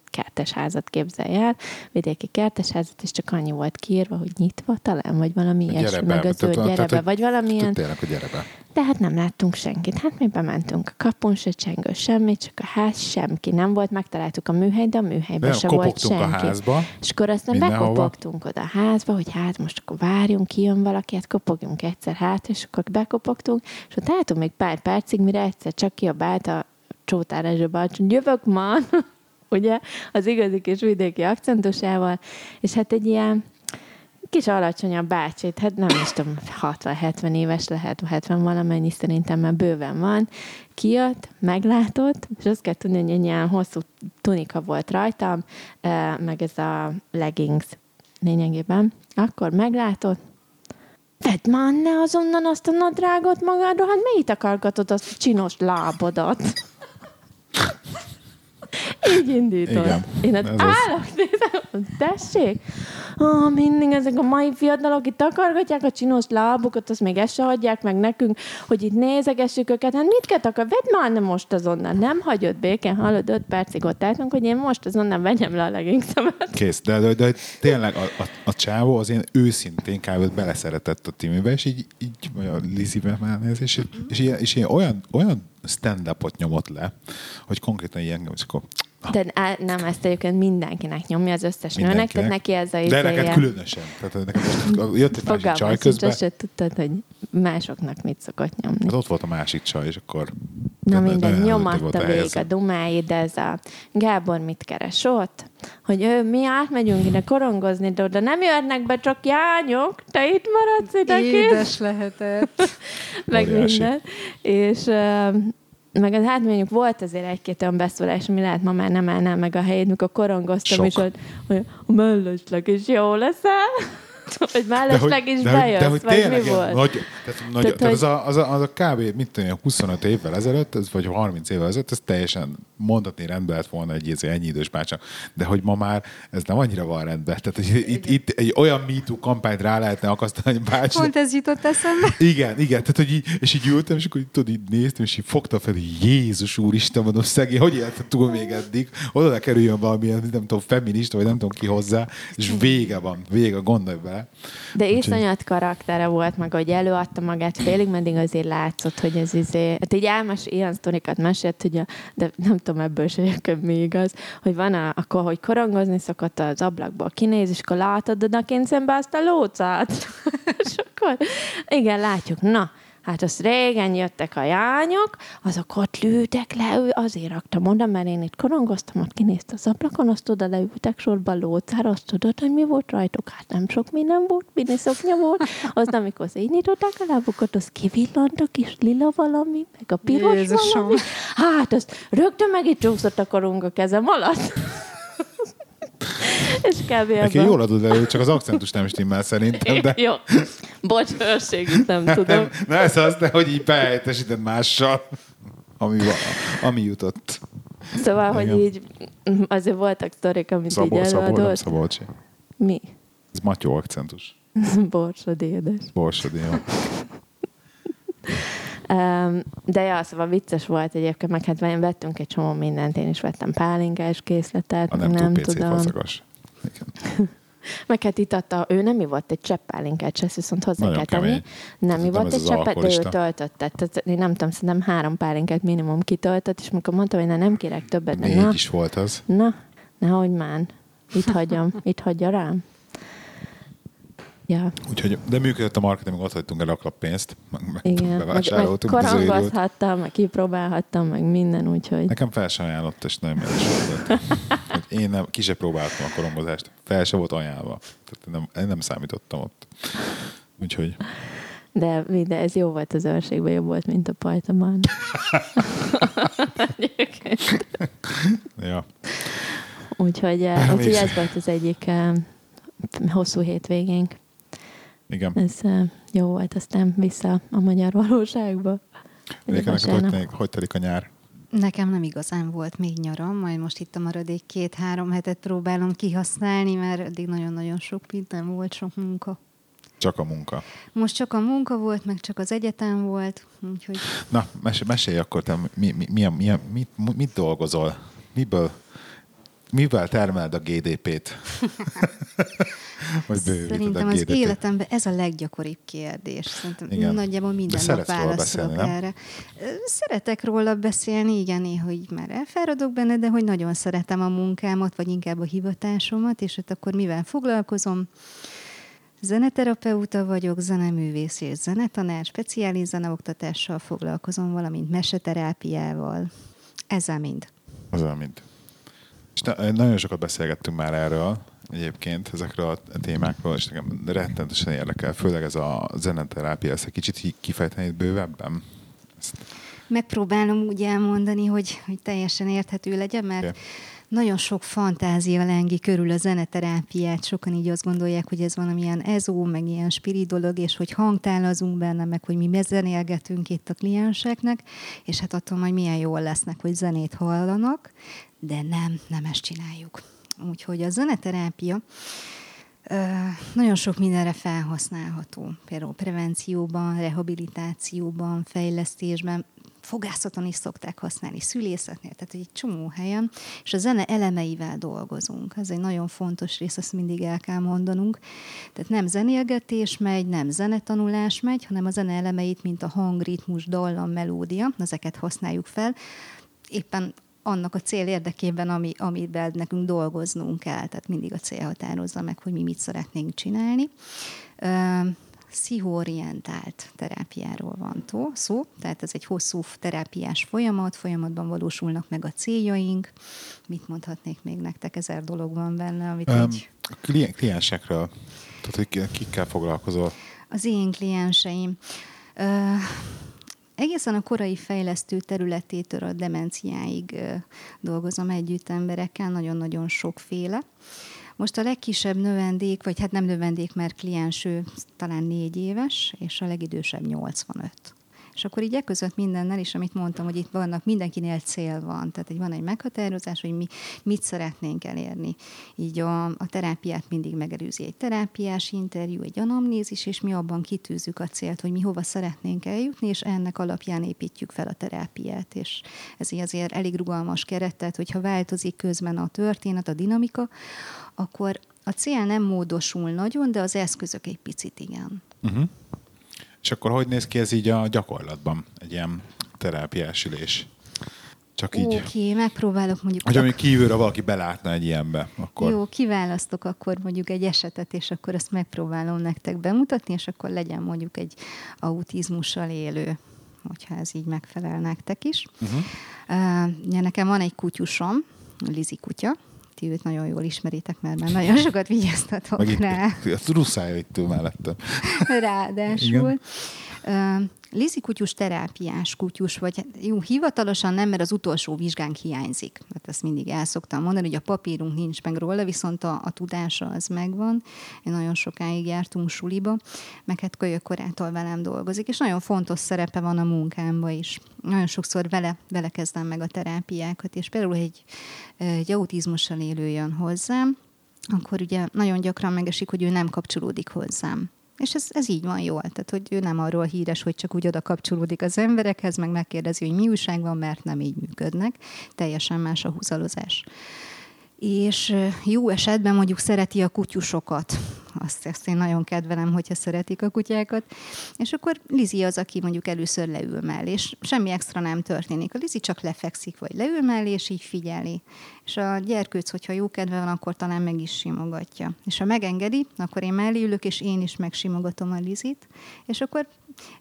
kertesházat képzelj el, vidéki kertesházat, és csak annyi volt kiírva, hogy nyitva talán, vagy valami ilyesmi, meg az tehát- gyere tehát, be, hogy vagy valamilyen. Tényleg, hogy gyere be. De hát nem láttunk senkit. Hát mi bementünk a kapun, se csengő, semmi, csak a ház, semki nem volt. Megtaláltuk a műhely, de a műhelyben se volt kopogtunk a senki. házba, És akkor aztán mindenhova. bekopogtunk oda a házba, hogy hát most akkor várjunk, kijön valaki, hát kopogjunk egyszer hát, és akkor bekopogtunk, és ott álltunk még pár percig, mire egyszer csak kiabált a Csótár Ezső hogy jövök ma, ugye, az igazi kis vidéki akcentusával, és hát egy ilyen kis alacsonyabb bácsit, hát nem is tudom, 60-70 éves lehet, 70 valamennyi szerintem már bőven van, kijött, meglátott, és azt kell tudni, hogy egy ilyen hosszú tunika volt rajtam, meg ez a leggings lényegében. Akkor meglátott, Vedd már ne azonnal azt a nadrágot magadról, hát miért akargatod azt a csinos lábodat? Így indított. Igen, Én az. állok, nézem, tessék. Ah, mindig ezek a mai fiatalok itt takargatják a csinos lábukat, azt még ezt se hagyják meg nekünk, hogy itt nézegessük őket. Hát mit kell takar? Vedd már ne most azonnal. Nem hagyott békén, hallod, öt percig ott álltunk, hogy én most azonnal vegyem le a leggingsemet. Kész. De, de, de tényleg a, a, a csávó az én őszintén kb. beleszeretett a Timibe, és így, így a Lizibe már néz, és, és, ilyen, és ilyen olyan, olyan stand-upot nyomott le, hogy konkrétan ilyen, és akkor De á, nem, ezt egyébként mindenkinek nyomja, az összes nőnek, tehát neki ez a De neked különösen. Tehát neked most jött egy másik csaj közben, se tudtad, hogy másoknak mit szokott nyomni. hát ott volt a másik csaj, és akkor Na de- de- minden, de- nyomatta végig a dumáit, de ez a Gábor mit keres ott? Hogy ő, mi átmegyünk ide korongozni, de oda nem jönnek be csak jányok, te itt maradsz ide Édes lehetett. meg Óriási. minden. És uh, meg az hát mondjuk volt azért egy-két olyan beszólás, ami lehet ma már nem állná meg a helyét, mikor korongoztam, Sok. és hogy, hogy a mellesleg is jó leszel. hogy mellesleg is de hogy, bejössz, de hogy vagy mi tényleg ilyen volt? nagy, tehát, nagy, Tehát, tehát, hogy- az, a, az, a, az a kb. mit tudom, én, 25 évvel ezelőtt, ez, vagy 30 évvel ezelőtt, ez teljesen mondatni rendben lett volna egy izé, ennyi idős bácsak. De hogy ma már ez nem annyira van rendben. Tehát, hogy itt, itt egy olyan MeToo kampányt rá lehetne akasztani bácsi. Pont ez jutott eszembe. Igen, igen, tehát hogy így, és így ültem, és akkor így, tudod, így néztem, és így fogta fel, hogy Jézus úristen, mondom, szegény, hogy élted túl még eddig? Oda ne kerüljön valamilyen, nem tudom, feminista, vagy nem tudom ki hozzá, és vége van, vége, gondolj bele. De iszonyat karaktere volt, meg hogy előadta magát, félig meddig azért látszott, hogy ez izé... Hát így elmes, ilyen sztorikat mesélt, hogy a, de nem tudom ebből se egyébként mi igaz, hogy van a, akkor, hogy korongozni szokott az ablakból kinéz, és akkor látod odakint szembe azt a lócát. és akkor, igen, látjuk, na, Hát azt régen jöttek a jányok, azok ott lőtek le, ő azért raktam oda, mert én itt korongoztam, ott kinézte az ablakon, azt oda leültek sorba lócára, azt tudod, hogy mi volt rajtuk? Hát nem sok minden volt, mini szoknya volt. Az, amikor így nyitották a lábukat, az kivillant a kis lila valami, meg a piros Jézusom. valami. Hát, azt rögtön meg itt a korong a kezem alatt. És kb. Neki jól adod elő, csak az akcentus nem stimmel szerintem, de Jó. Bocs, őrség, itt nem tudom. ne ez az, de hogy így behelyettesíted mással, ami, va- ami jutott. Szóval, hogy Igen. így azért voltak sztorik, amit Szabó, így Szabó, nem. Szabolcsi. Mi? Ez Matyó akcentus. Borsod édes. Borsodi, jó. De ja, szóval vicces volt egyébként, meg hát vettünk egy csomó mindent, én is vettem pálinkás készletet, A nem, nem, tudom. Meg hát itt adta, ő nem ivott egy csepp pálinkát se, viszont hozzá Nagyon kell tenni. Nem Tudom, ivott ez egy cseppet, de ő töltötte. Tehát én nem tudom, szerintem három pálinkát minimum kitöltött, és mikor mondtam, hogy na, nem kérek többet, Négy na, is volt az. na, nehogy már. Itt hagyjam, itt hagyja rám. Ja, Úgyhogy, de működött a marketing, ott hagytunk el a pénzt. Meg, meg igen. Meg, meg bevásároltunk bizonyos korongozhattam, meg kipróbálhattam, meg minden, úgyhogy... Nekem fel sem ajánlott, és nagyon meres volt. Én nem, ki se próbáltam a korongozást. Fel se volt ajánlva. Tehát nem, én nem számítottam ott. Úgyhogy De, de ez jó volt az őrségben, jobb volt, mint a. Egyébként. ja. úgyhogy, eh, úgyhogy ez volt az egyik eh, hosszú hétvégénk. Igen. Ez jó volt, aztán vissza a magyar valóságba. Egyébként hogy, telik, hogy telik a nyár? Nekem nem igazán volt még nyaram, majd most itt a maradék két-három hetet próbálom kihasználni, mert eddig nagyon-nagyon sok minden volt, sok munka. Csak a munka. Most csak a munka volt, meg csak az egyetem volt, úgyhogy Na, mesélj, mesélj akkor, te mi, mi, milyen, milyen, mit, mit dolgozol? Miből mivel termeld a GDP-t? Vagy Szerintem az életemben ez a leggyakoribb kérdés. Szerintem igen. nagyjából minden nap válaszolok erre. Szeretek róla beszélni, igen, néha így már elfáradok benne, de hogy nagyon szeretem a munkámat, vagy inkább a hivatásomat, és ott akkor mivel foglalkozom? Zeneterapeuta vagyok, zeneművész és zenetanár, speciális zeneoktatással foglalkozom, valamint meseterápiával. Ezzel mind. Ezzel mind. És nagyon sokat beszélgettünk már erről, egyébként ezekről a témákról, és nekem rettentesen érdekel, főleg ez a zeneterápia, ezt egy kicsit kifejteni bővebben? Ezt... Megpróbálom úgy elmondani, hogy, hogy teljesen érthető legyen, mert okay nagyon sok fantázia lengi körül a zeneterápiát, sokan így azt gondolják, hogy ez valamilyen ezó, meg ilyen spirit dolog, és hogy hangtálazunk benne, meg hogy mi zenélgetünk itt a klienseknek, és hát attól majd milyen jól lesznek, hogy zenét hallanak, de nem, nem ezt csináljuk. Úgyhogy a zeneterápia nagyon sok mindenre felhasználható. Például prevencióban, rehabilitációban, fejlesztésben, fogászaton is szokták használni, szülészetnél, tehát egy csomó helyen, és a zene elemeivel dolgozunk. Ez egy nagyon fontos rész, ezt mindig el kell mondanunk. Tehát nem zenélgetés megy, nem zenetanulás megy, hanem a zene elemeit, mint a hang, ritmus, dallam, melódia, ezeket használjuk fel. Éppen annak a cél érdekében, ami, amiben nekünk dolgoznunk kell. Tehát mindig a cél határozza meg, hogy mi mit szeretnénk csinálni pszichóorientált terápiáról van szó, tehát ez egy hosszú terápiás folyamat, folyamatban valósulnak meg a céljaink. Mit mondhatnék még nektek? Ezer dolog van benne, amit um, egy... Kliensekről, tehát hogy kikkel foglalkozol? Az én klienseim. Uh, egészen a korai fejlesztő területétől a demenciáig dolgozom együtt emberekkel, nagyon-nagyon sokféle. Most a legkisebb növendék, vagy hát nem növendék, mert kliens ő talán négy éves, és a legidősebb 85. És akkor így e között mindennel is, amit mondtam, hogy itt vannak, mindenkinél cél van. Tehát hogy van egy meghatározás, hogy mi mit szeretnénk elérni. Így a, a terápiát mindig megelőzi egy terápiás interjú, egy anamnézis, és mi abban kitűzzük a célt, hogy mi hova szeretnénk eljutni, és ennek alapján építjük fel a terápiát. És ez így azért elég rugalmas keret, tehát hogyha változik közben a történet, a dinamika, akkor a cél nem módosul nagyon, de az eszközök egy picit igen. Uh-huh. És akkor hogy néz ki ez így a gyakorlatban, egy ilyen terápiás ülés? Csak így. Oké, okay, megpróbálok mondjuk... Hogy ami kívülre valaki belátna egy ilyenbe, akkor... Jó, kiválasztok akkor mondjuk egy esetet, és akkor azt megpróbálom nektek bemutatni, és akkor legyen mondjuk egy autizmussal élő, hogyha ez így megfelel nektek is. Uh-huh. Uh, nekem van egy kutyusom, Lizi kutya, ti őt nagyon jól ismeritek, mert már nagyon sokat vigyáztatok Meg rá. Itt, ruszája itt mellettem. Ráadásul. Igen. Lizi kutyus terápiás kutyus, vagy jó, hivatalosan nem, mert az utolsó vizsgánk hiányzik. Hát ezt mindig el szoktam mondani, hogy a papírunk nincs meg róla, viszont a, a tudása az megvan. Én nagyon sokáig jártunk suliba, meg hát kölyök korától velem dolgozik, és nagyon fontos szerepe van a munkámban is. Nagyon sokszor vele, vele kezdem meg a terápiákat, és például egy, egy autizmussal élő jön hozzám, akkor ugye nagyon gyakran megesik, hogy ő nem kapcsolódik hozzám. És ez, ez így van jól. Tehát, hogy ő nem arról híres, hogy csak úgy oda kapcsolódik az emberekhez, meg megkérdezi, hogy mi újság van, mert nem így működnek. Teljesen más a húzalozás és jó esetben mondjuk szereti a kutyusokat. Azt, ezt én nagyon kedvelem, hogyha szeretik a kutyákat. És akkor Lizi az, aki mondjuk először leül mellé, és semmi extra nem történik. A Lizi csak lefekszik, vagy leül mellé, és így figyeli. És a gyerkőc, hogyha jó kedve van, akkor talán meg is simogatja. És ha megengedi, akkor én mellé ülök, és én is megsimogatom a Lizit, és akkor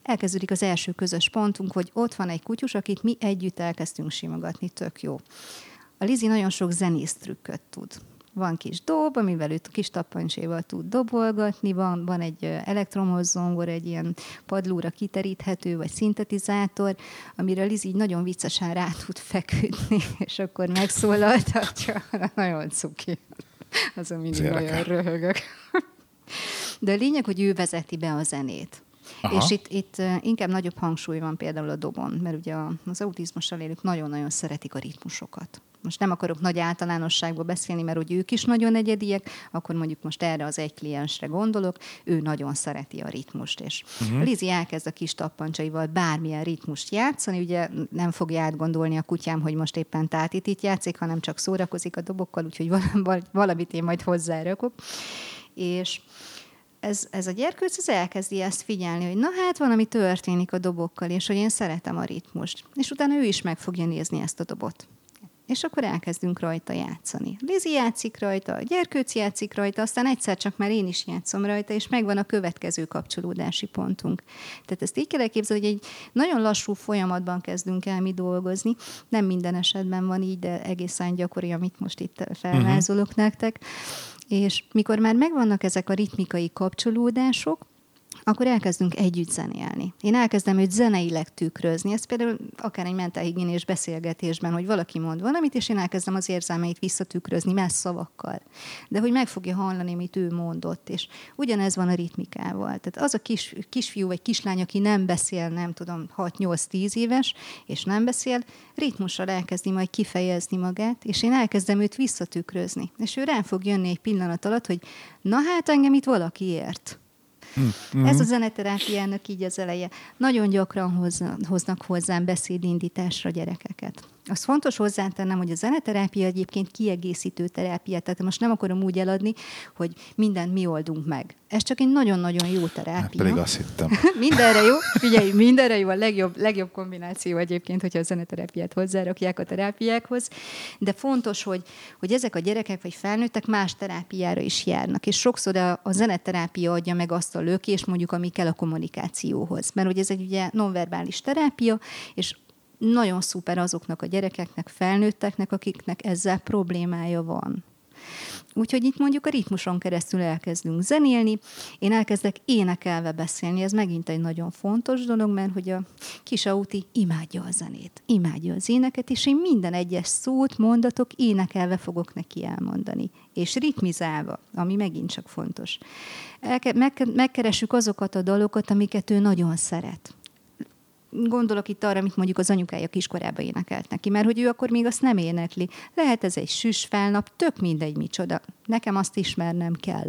elkezdődik az első közös pontunk, hogy ott van egy kutyus, akit mi együtt elkezdtünk simogatni, tök jó. A Lizi nagyon sok zenész trükköt tud. Van kis dob, amivel ő kis tappancséval tud dobolgatni, van, van egy elektromos zongor, egy ilyen padlóra kiteríthető, vagy szintetizátor, amire Lizi így nagyon viccesen rá tud feküdni, és akkor megszólaltatja. nagyon cuki. Azon mindig nagyon röhögök. De a lényeg, hogy ő vezeti be a zenét. Aha. És itt, itt inkább nagyobb hangsúly van például a dobon, mert ugye az autizmussal élők nagyon-nagyon szeretik a ritmusokat most nem akarok nagy általánosságból beszélni, mert hogy ők is nagyon egyediek, akkor mondjuk most erre az egy kliensre gondolok, ő nagyon szereti a ritmust, és uh-huh. Lizi elkezd a kis tappancsaival bármilyen ritmust játszani, ugye nem fogja átgondolni a kutyám, hogy most éppen tátitit játszik, hanem csak szórakozik a dobokkal, úgyhogy valamit én majd hozzárakok. És ez, ez a gyerkőc az elkezdi ezt figyelni, hogy na hát van, ami történik a dobokkal, és hogy én szeretem a ritmust. És utána ő is meg fogja nézni ezt a dobot és akkor elkezdünk rajta játszani. Lizi játszik rajta, a gyerkőc játszik rajta, aztán egyszer csak már én is játszom rajta, és megvan a következő kapcsolódási pontunk. Tehát ezt így kell elképzelni, hogy egy nagyon lassú folyamatban kezdünk el mi dolgozni. Nem minden esetben van így, de egészen gyakori, amit most itt felvázolok uh-huh. nektek. És mikor már megvannak ezek a ritmikai kapcsolódások, akkor elkezdünk együtt zenélni. Én elkezdem őt zeneileg tükrözni. Ez például akár egy mentálhigiénés beszélgetésben, hogy valaki mond valamit, és én elkezdem az érzelmeit visszatükrözni más szavakkal. De hogy meg fogja hallani, amit ő mondott. És ugyanez van a ritmikával. Tehát az a kis, kisfiú vagy kislány, aki nem beszél, nem tudom, 6-8-10 éves, és nem beszél, ritmussal elkezdi majd kifejezni magát, és én elkezdem őt visszatükrözni. És ő rá fog jönni egy pillanat alatt, hogy na hát engem itt valaki ért Mm. Ez a zeneterápiának így az eleje. Nagyon gyakran hoznak hozzám beszédindításra gyerekeket. Az fontos hozzátennem, hogy a zeneterápia egyébként kiegészítő terápia, tehát most nem akarom úgy eladni, hogy mindent mi oldunk meg. Ez csak egy nagyon-nagyon jó terápia. Hát pedig azt hittem. mindenre jó, figyelj, mindenre jó, a legjobb, legjobb kombináció egyébként, hogyha a zeneterápiát hozzárakják a terápiákhoz, de fontos, hogy, hogy ezek a gyerekek vagy felnőttek más terápiára is járnak, és sokszor a, a zeneterápia adja meg azt a lökést, mondjuk, ami kell a kommunikációhoz. Mert hogy ez egy ugye nonverbális terápia, és nagyon szuper azoknak a gyerekeknek, felnőtteknek, akiknek ezzel problémája van. Úgyhogy itt mondjuk a ritmuson keresztül elkezdünk zenélni, én elkezdek énekelve beszélni, ez megint egy nagyon fontos dolog, mert hogy a kis auti imádja a zenét, imádja az éneket, és én minden egyes szót, mondatok énekelve fogok neki elmondani, és ritmizálva, ami megint csak fontos. Elke- megkeresük azokat a dalokat, amiket ő nagyon szeret gondolok itt arra, amit mondjuk az anyukája kiskorában énekelt neki, mert hogy ő akkor még azt nem énekli. Lehet ez egy süs felnap, tök mindegy micsoda. Nekem azt ismernem kell.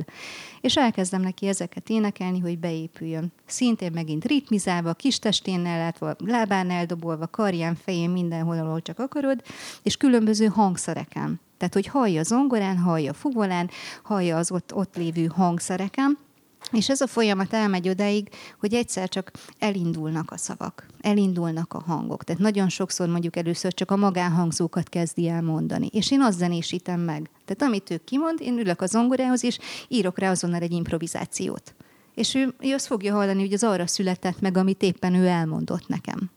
És elkezdem neki ezeket énekelni, hogy beépüljön. Szintén megint ritmizálva, kis testénnel látva, lábán eldobolva, karján, fején, mindenhol, ahol csak akarod, és különböző hangszereken. Tehát, hogy hallja zongorán, hallja fuvolán, hallja az ott, ott lévő hangszereken, és ez a folyamat elmegy odáig, hogy egyszer csak elindulnak a szavak, elindulnak a hangok. Tehát nagyon sokszor mondjuk először csak a magánhangzókat kezdi el mondani. És én azt zenésítem meg. Tehát amit ő kimond, én ülök a zongorához, és írok rá azonnal egy improvizációt. És ő, ő azt fogja hallani, hogy az arra született meg, amit éppen ő elmondott nekem.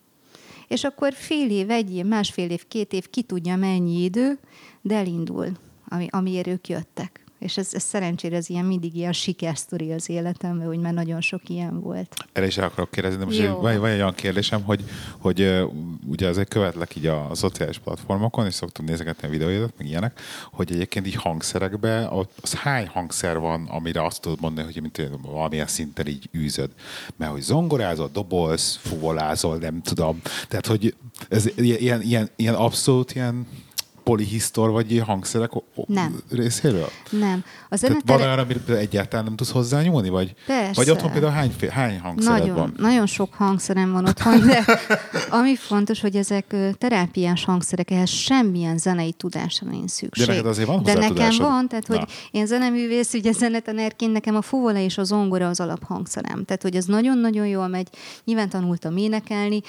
És akkor fél év, egy év, másfél év, két év, ki tudja mennyi idő, de elindul, ami, amiért ők jöttek. És ez, ez szerencsére ez ilyen mindig ilyen sikersztori az életemben, hogy már nagyon sok ilyen volt. Erre is el akarok kérdezni, de most van, van egy olyan kérdésem, hogy, hogy ugye azért követlek így a, a szociális platformokon, és szoktam nézegetni a videóidat, meg ilyenek, hogy egyébként így hangszerekben, az hány hangszer van, amire azt tudod mondani, hogy mint valamilyen szinten így űzöd. Mert hogy zongorázol, dobolsz, fuvolázol, nem tudom. Tehát, hogy ez ilyen, ilyen, ilyen abszolút ilyen polihisztor vagy hangszerek nem. részéről? Nem. A zenetere... Tehát van olyan, amire egyáltalán nem tudsz hozzányúlni? Vagy, Persze. vagy otthon például hány, hány hangszered nagyon, van? Nagyon sok hangszerem van otthon, de ami fontos, hogy ezek terápiás hangszerek, ehhez semmilyen zenei tudásra nincs szükség. De neked azért van De nekem tudásod? van, tehát hogy Na. én zeneművész, ugye zenetanárként nekem a fuvola és a zongora az alaphangszerem. Tehát, hogy ez nagyon-nagyon jól megy. Nyilván tanultam énekelni,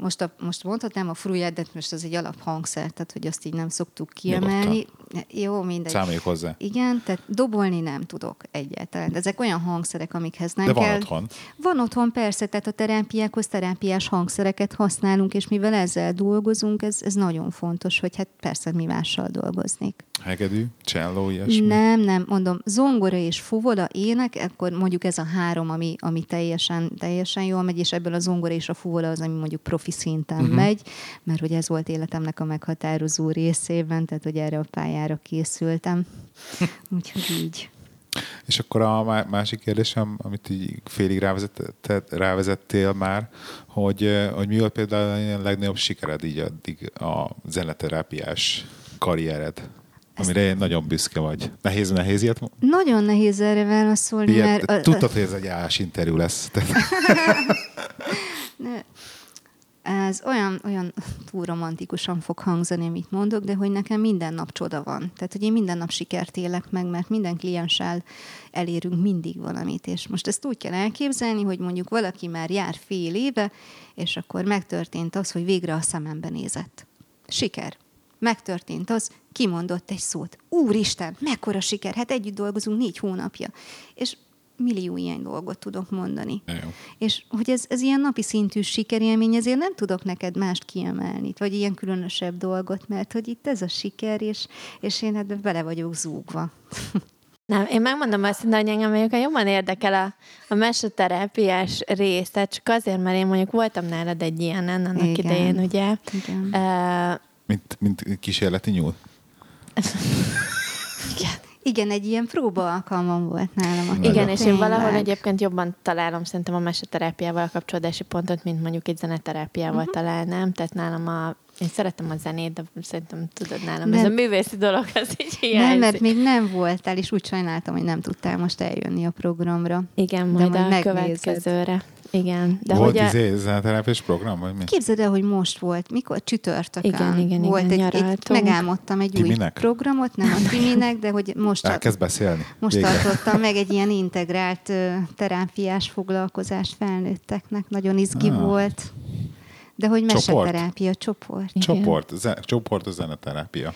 most, a, most mondhatnám a fruját, de most az egy alaphangszer, tehát hogy azt így nem szoktuk kiemelni. Nyugodtan. Jó, mindegy. Számoljuk hozzá. Igen, tehát dobolni nem tudok egyáltalán. Ezek olyan hangszerek, amikhez nem de van kell. otthon. Van otthon, persze, tehát a terápiákhoz terápiás hangszereket használunk, és mivel ezzel dolgozunk, ez, ez nagyon fontos, hogy hát persze mi mással dolgoznék. Hegedű, cselló, ilyesmi? Nem, nem, mondom, zongora és fuvola, ének, akkor mondjuk ez a három, ami, ami teljesen, teljesen jól megy, és ebből a zongora és a fuvola az, ami mondjuk profi szinten uh-huh. megy, mert hogy ez volt életemnek a meghatározó részében, tehát hogy erre a pályára készültem. Úgyhogy így. És akkor a má- másik kérdésem, amit így félig rávezetett, rávezettél már, hogy, hogy mi volt például a legnagyobb sikered így addig a zeneterápiás karriered? Amire én nagyon büszke vagy. Nehéz, nehéz ilyet? Nagyon nehéz erre válaszolni, ilyet mert... a- tudtad, hogy ez egy állás interjú lesz. Ez olyan, olyan túl romantikusan fog hangzani, amit mondok, de hogy nekem minden nap csoda van. Tehát, hogy én minden nap sikert élek meg, mert minden klienssel elérünk mindig valamit. És most ezt úgy kell elképzelni, hogy mondjuk valaki már jár fél éve, és akkor megtörtént az, hogy végre a szemembe nézett. Siker. Megtörtént az, kimondott egy szót. Úristen, mekkora siker, hát együtt dolgozunk négy hónapja. És millió ilyen dolgot tudok mondani. Jó. És hogy ez, ez ilyen napi szintű sikerélmény, ezért nem tudok neked mást kiemelni, vagy ilyen különösebb dolgot, mert hogy itt ez a siker, és, és én hát bele vagyok zúgva. Nem, én megmondom azt, hogy engem mondjuk jobban érdekel a, a meseterápiás rész, tehát csak azért, mert én mondjuk voltam nálad egy ilyen annak Igen. idején, ugye. Igen. Uh, mint, mint kísérleti nyúl. igen. Igen, egy ilyen próba alkalmam volt nálam. akkor Igen, és én valahol egyébként jobban találom szerintem a meseterápiával a kapcsolódási pontot, mint mondjuk egy zeneterápiával uh-huh. találnám. Tehát nálam a, én szeretem a zenét, de szerintem tudod nálam, ez Nem. a művészi dolog, az így Nem, hiányzik. mert még nem voltál, és úgy sajnáltam, hogy nem tudtál most eljönni a programra. Igen, De majd, majd a megnézed. következőre. Igen. De Volt hogy a, izé, zeneterápiás program, vagy mi? Képzeld el, hogy most volt, mikor csütörtökön Igen, igen, volt igen, egy, egy, megálmodtam egy Timinek? új programot, nem a Timinek, de hogy most, Elkezd beszélni. most Végre. tartottam meg egy ilyen integrált terápiás foglalkozást felnőtteknek, nagyon izgi Ah. volt. De hogy Csoport? meseterápia csoport. Igen. Csoport, ze, csoport a zeneterápia.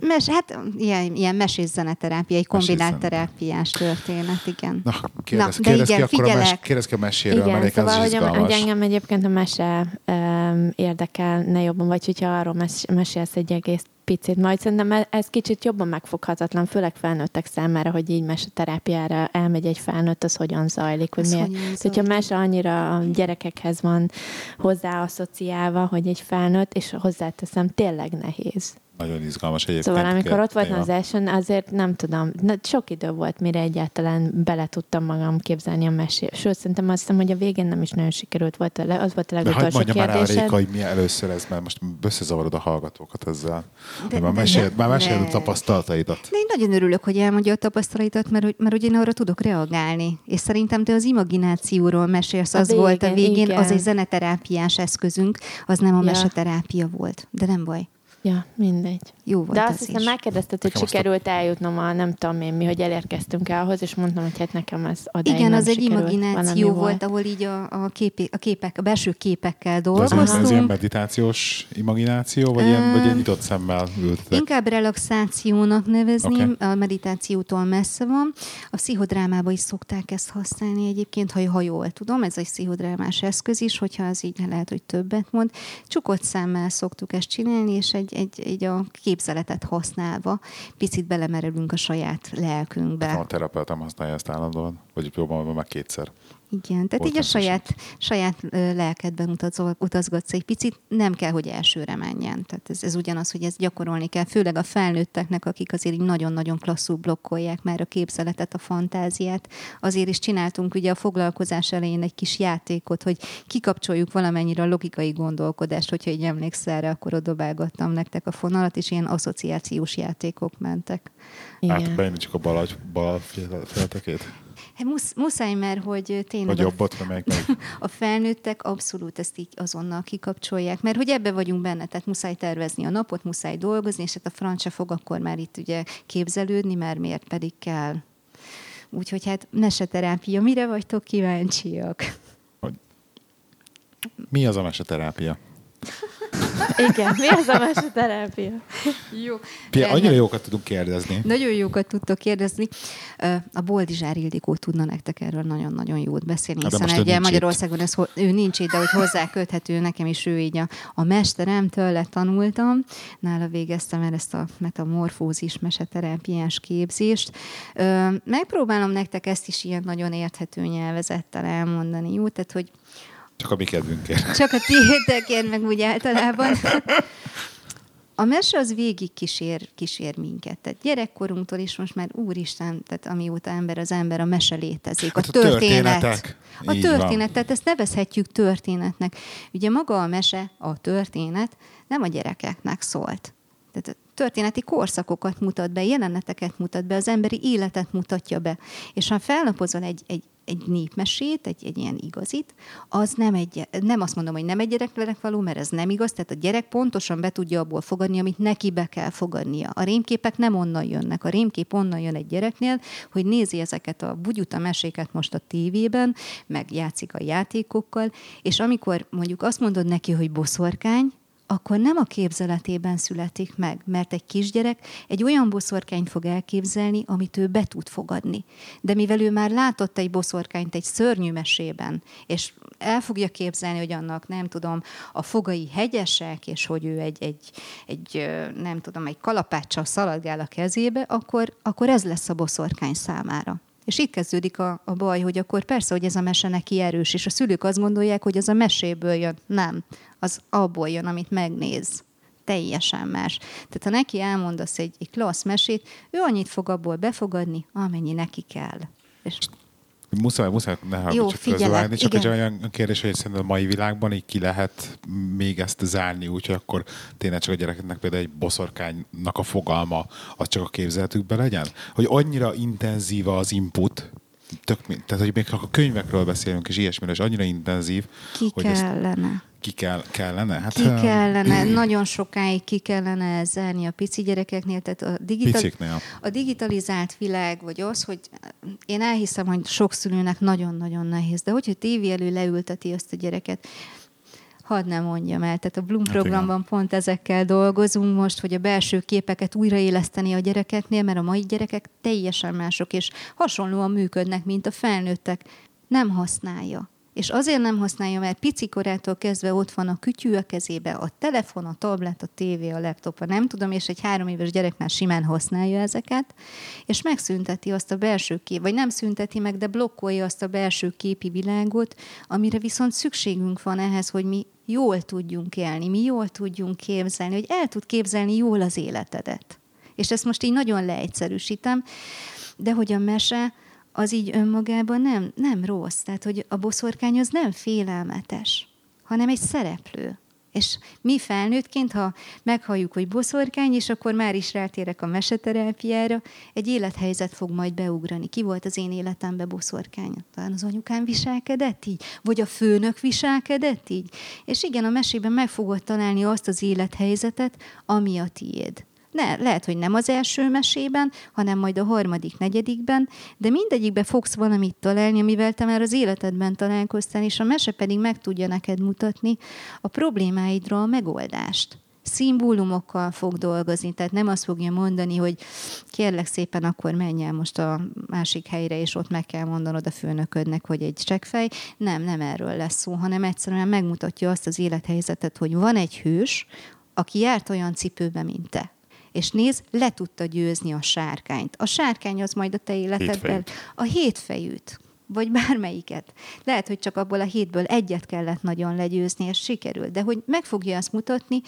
Mes, hát ilyen, ilyen mesés zeneterápia, egy kombinált terápiás történet, igen. Na, kérdez, de kérdez ki igen, akkor a, mes, kérdez ki a meséről, Igen, mert szóval, az hogy, hogy engem egyébként a mese um, érdekelne jobban, vagy hogyha arról mes- mesélsz egy egész picit, majd szerintem e- ez kicsit jobban megfoghatatlan, főleg felnőttek számára, hogy így meseterápiára elmegy egy felnőtt, az hogyan zajlik, hogy Az miért. hogyha mese annyira a gyerekekhez van hozzáasszociálva, hogy egy felnőtt, és hozzáteszem, tényleg nehéz. Nagyon izgalmas egyébként. Szóval amikor ott voltam az elsőn, azért nem tudom, na, sok idő volt, mire egyáltalán bele tudtam magam képzelni a mesét. Sőt, szerintem azt hiszem, hogy a végén nem is nagyon sikerült, volt az volt a De legutolsó mondja már el, kérdésed. Réka, hogy mi először ez, mert most összezavarod a hallgatókat ezzel. De- De, már de- meséld, már de- meséld a tapasztalataidat. De én nagyon örülök, hogy elmondja a tapasztalaidat, mert, hogy- mert hogy én arra tudok reagálni. És szerintem te az imaginációról mesélsz, A az volt a végén, végén, igen. az egy zeneterápiás eszközünk, az nem a Ja. meseterápia volt. De nem baj. Ja, mindegy. Jó volt De az azt hiszem is. megkérdezted, hogy Nekem azt a- sikerült eljutnom a nem tudom én mi, hogy elérkeztünk el ahhoz, és mondtam, hogy hát nekem ez odáig Igen, nem az egy sikerült, imagináció valami volt, ahol így a, a, képé, a képek, a belső képekkel De az, az, dolgoztunk. az ilyen meditációs imagináció, vagy, ilyen, vagy egy nyitott szemmel ültetek? Inkább relaxációnak nevezném, Oké. a meditációtól messze van. A pszichodrámában is szokták ezt használni egyébként, ha, ha jól tudom, ez egy pszichodrámás eszköz is, hogyha az így lehet, hogy többet mond. Csukott szemmel szoktuk ezt csinálni, és egy, egy, egy a képzeletet használva picit belemerülünk a saját lelkünkbe. A terapeutám használja ezt állandóan, vagy jobban már kétszer. Igen, tehát így a saját, saját lelkedben utazol, utazgatsz egy picit, nem kell, hogy elsőre menjen. Tehát ez, ez ugyanaz, hogy ezt gyakorolni kell, főleg a felnőtteknek, akik azért így nagyon-nagyon klasszul blokkolják már a képzeletet, a fantáziát. Azért is csináltunk ugye a foglalkozás elején egy kis játékot, hogy kikapcsoljuk valamennyire a logikai gondolkodást, hogyha így emlékszel rá, akkor ott dobálgattam nektek a fonalat, és ilyen asszociációs játékok mentek. Igen. Hát beindítsuk a bal, bal féltekét? Hát musz, muszáj, mert hogy tényleg Vagy a jobbot, vagy melyik melyik? a felnőttek abszolút ezt így azonnal kikapcsolják, mert hogy ebbe vagyunk benne, tehát muszáj tervezni a napot, muszáj dolgozni, és hát a francia fog akkor már itt ugye képzelődni, mert miért pedig kell. Úgyhogy hát meseterápia, mire vagytok kíváncsiak? Mi az a meseterápia? Igen, mi az a meseterápia? Jó. Pia, annyira jókat tudunk kérdezni. Nagyon jókat tudtok kérdezni. A Boldizsár Ildikó tudna nektek erről nagyon-nagyon jót beszélni, Hát de hiszen nincs Magyarországon ez, ő nincs itt, de hogy hozzá köthető, nekem is ő így a, a mesteremtől letanultam. Nála végeztem el ezt a metamorfózis meseterápiás képzést. Megpróbálom nektek ezt is ilyen nagyon érthető nyelvezettel elmondani, jó? Tehát, hogy Csak a mi kedvünkért. csak a tiétekért, meg úgy általában. a mese az végig kísér, kísér minket. Tehát gyerekkorunktól is most már úristen, tehát amióta ember az ember, a mese létezik. Hát a, a történet. történetek. A Így történet, van. tehát ezt nevezhetjük történetnek. Ugye maga a mese, a történet nem a gyerekeknek szólt. Tehát a történeti korszakokat mutat be, jeleneteket mutat be, az emberi életet mutatja be. És ha fellapozol egy, egy, egy népmesét, egy, egy ilyen igazit, az nem egy, nem azt mondom, hogy nem egy gyereknek való, mert ez nem igaz, tehát a gyerek pontosan be tudja abból fogadni, amit neki be kell fogadnia. A rémképek nem onnan jönnek. A rémkép onnan jön egy gyereknél, hogy nézi ezeket a bugyuta meséket most a tévében, meg játszik a játékokkal, és amikor mondjuk azt mondod neki, hogy boszorkány, akkor nem a képzeletében születik meg, mert egy kisgyerek egy olyan boszorkányt fog elképzelni, amit ő be tud fogadni. De mivel ő már látott egy boszorkányt egy szörnyű mesében, és el fogja képzelni, hogy annak, nem tudom, a fogai hegyesek, és hogy ő egy, egy, egy nem tudom, egy kalapáccsal szaladgál a kezébe, akkor, akkor ez lesz a boszorkány számára. És itt kezdődik a, a baj, hogy akkor persze, hogy ez a mese neki erős, és a szülők azt gondolják, hogy ez a meséből jön. Nem, az abból jön, amit megnéz. Teljesen más. Tehát ha neki elmondasz egy, egy klassz mesét, ő annyit fog abból befogadni, amennyi neki kell. És Muszáj, muszáj, ne Jó, csak figyelek, csak egy igen. olyan kérdés, hogy szerintem a mai világban így ki lehet még ezt zárni, úgyhogy akkor tényleg csak a gyerekeknek például egy boszorkánynak a fogalma, az csak a képzeletükben legyen? Hogy annyira intenzív az input, tök, tehát hogy még ha a könyvekről beszélünk, és ilyesmiről, és annyira intenzív, ki hogy kellene? ki kell, kellene? Hát, Ki kellene, nagyon sokáig ki kellene zárni a pici gyerekeknél, tehát a, digital, Piciknél. a digitalizált világ, vagy az, hogy én elhiszem, hogy sok szülőnek nagyon-nagyon nehéz, de hogyha tévé elő leülteti azt a gyereket, hadd nem mondjam el. Tehát a Bloom Hát programban pont ezekkel dolgozunk most, hogy a belső képeket újraéleszteni a gyerekeknél, mert a mai gyerekek teljesen mások, és hasonlóan működnek, mint a felnőttek. Nem használja. És azért nem használja, mert pici korától kezdve ott van a kütyű a kezébe, a telefon, a tablet, a tévé, a laptop, a nem tudom, és egy három éves gyerek már simán használja ezeket, és megszünteti azt a belső kép, vagy nem szünteti meg, de blokkolja azt a belső képi világot, amire viszont szükségünk van ehhez, hogy mi jól tudjunk élni, mi jól tudjunk képzelni, hogy el tud képzelni jól az életedet. És ezt most így nagyon leegyszerűsítem, de hogy a mese az így önmagában nem, nem rossz. Tehát, hogy a boszorkány az nem félelmetes, hanem egy szereplő. És mi felnőttként, ha meghalljuk, hogy boszorkány, és akkor már is rátérek a meseterápiára, egy élethelyzet fog majd beugrani. Ki volt az én életemben boszorkány? Talán az anyukám viselkedett így? Vagy a főnök viselkedett így? És igen, a mesében meg fogod találni azt az élethelyzetet, ami a tiéd. Ne, lehet, hogy nem az első mesében, hanem majd a harmadik, negyedikben, de mindegyikben fogsz valamit találni, amivel te már az életedben találkoztál, és a mese pedig meg tudja neked mutatni a problémáidra a megoldást szimbólumokkal fog dolgozni, tehát nem azt fogja mondani, hogy kérlek szépen, akkor menj el most a másik helyre, és ott meg kell mondanod a főnöködnek, hogy egy csekkfej. Nem, nem erről lesz szó, hanem egyszerűen megmutatja azt az élethelyzetet, hogy van egy hős, aki járt olyan cipőbe, mint te. És néz, le tudta győzni a sárkányt. A sárkány az majd a te életedben Hétfejűt. a hétfejűt, vagy bármelyiket. Lehet, hogy csak abból a hétből egyet kellett nagyon legyőzni, és sikerült. De hogy meg fogja azt mutatni,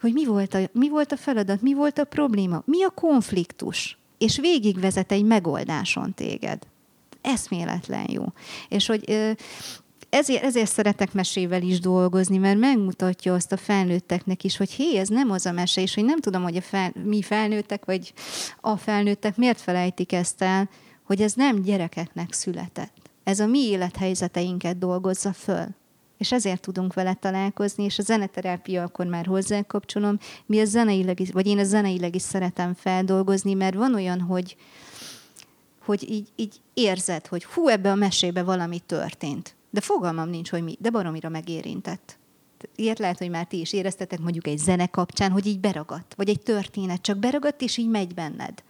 hogy mi volt, a, mi volt a feladat, mi volt a probléma, mi a konfliktus, és végigvezet egy megoldáson téged. Eszméletlen jó. És hogy ö, ezért, ezért szeretek mesével is dolgozni, mert megmutatja azt a felnőtteknek is, hogy hé, ez nem az a mese, és hogy nem tudom, hogy a fel, mi felnőttek, vagy a felnőttek miért felejtik ezt el, hogy ez nem gyerekeknek született. Ez a mi élethelyzeteinket dolgozza föl. És ezért tudunk vele találkozni, és a zeneterápia akkor már hozzá kapcsolom. Mi a zeneileg is, vagy én a zeneileg is szeretem feldolgozni, mert van olyan, hogy, hogy így, így érzed, hogy hú, ebbe a mesébe valami történt. De fogalmam nincs, hogy mi, de baromira megérintett. Ilyet lehet, hogy már ti is éreztetek mondjuk egy zene kapcsán, hogy így beragadt, vagy egy történet, csak beragadt, és így megy benned.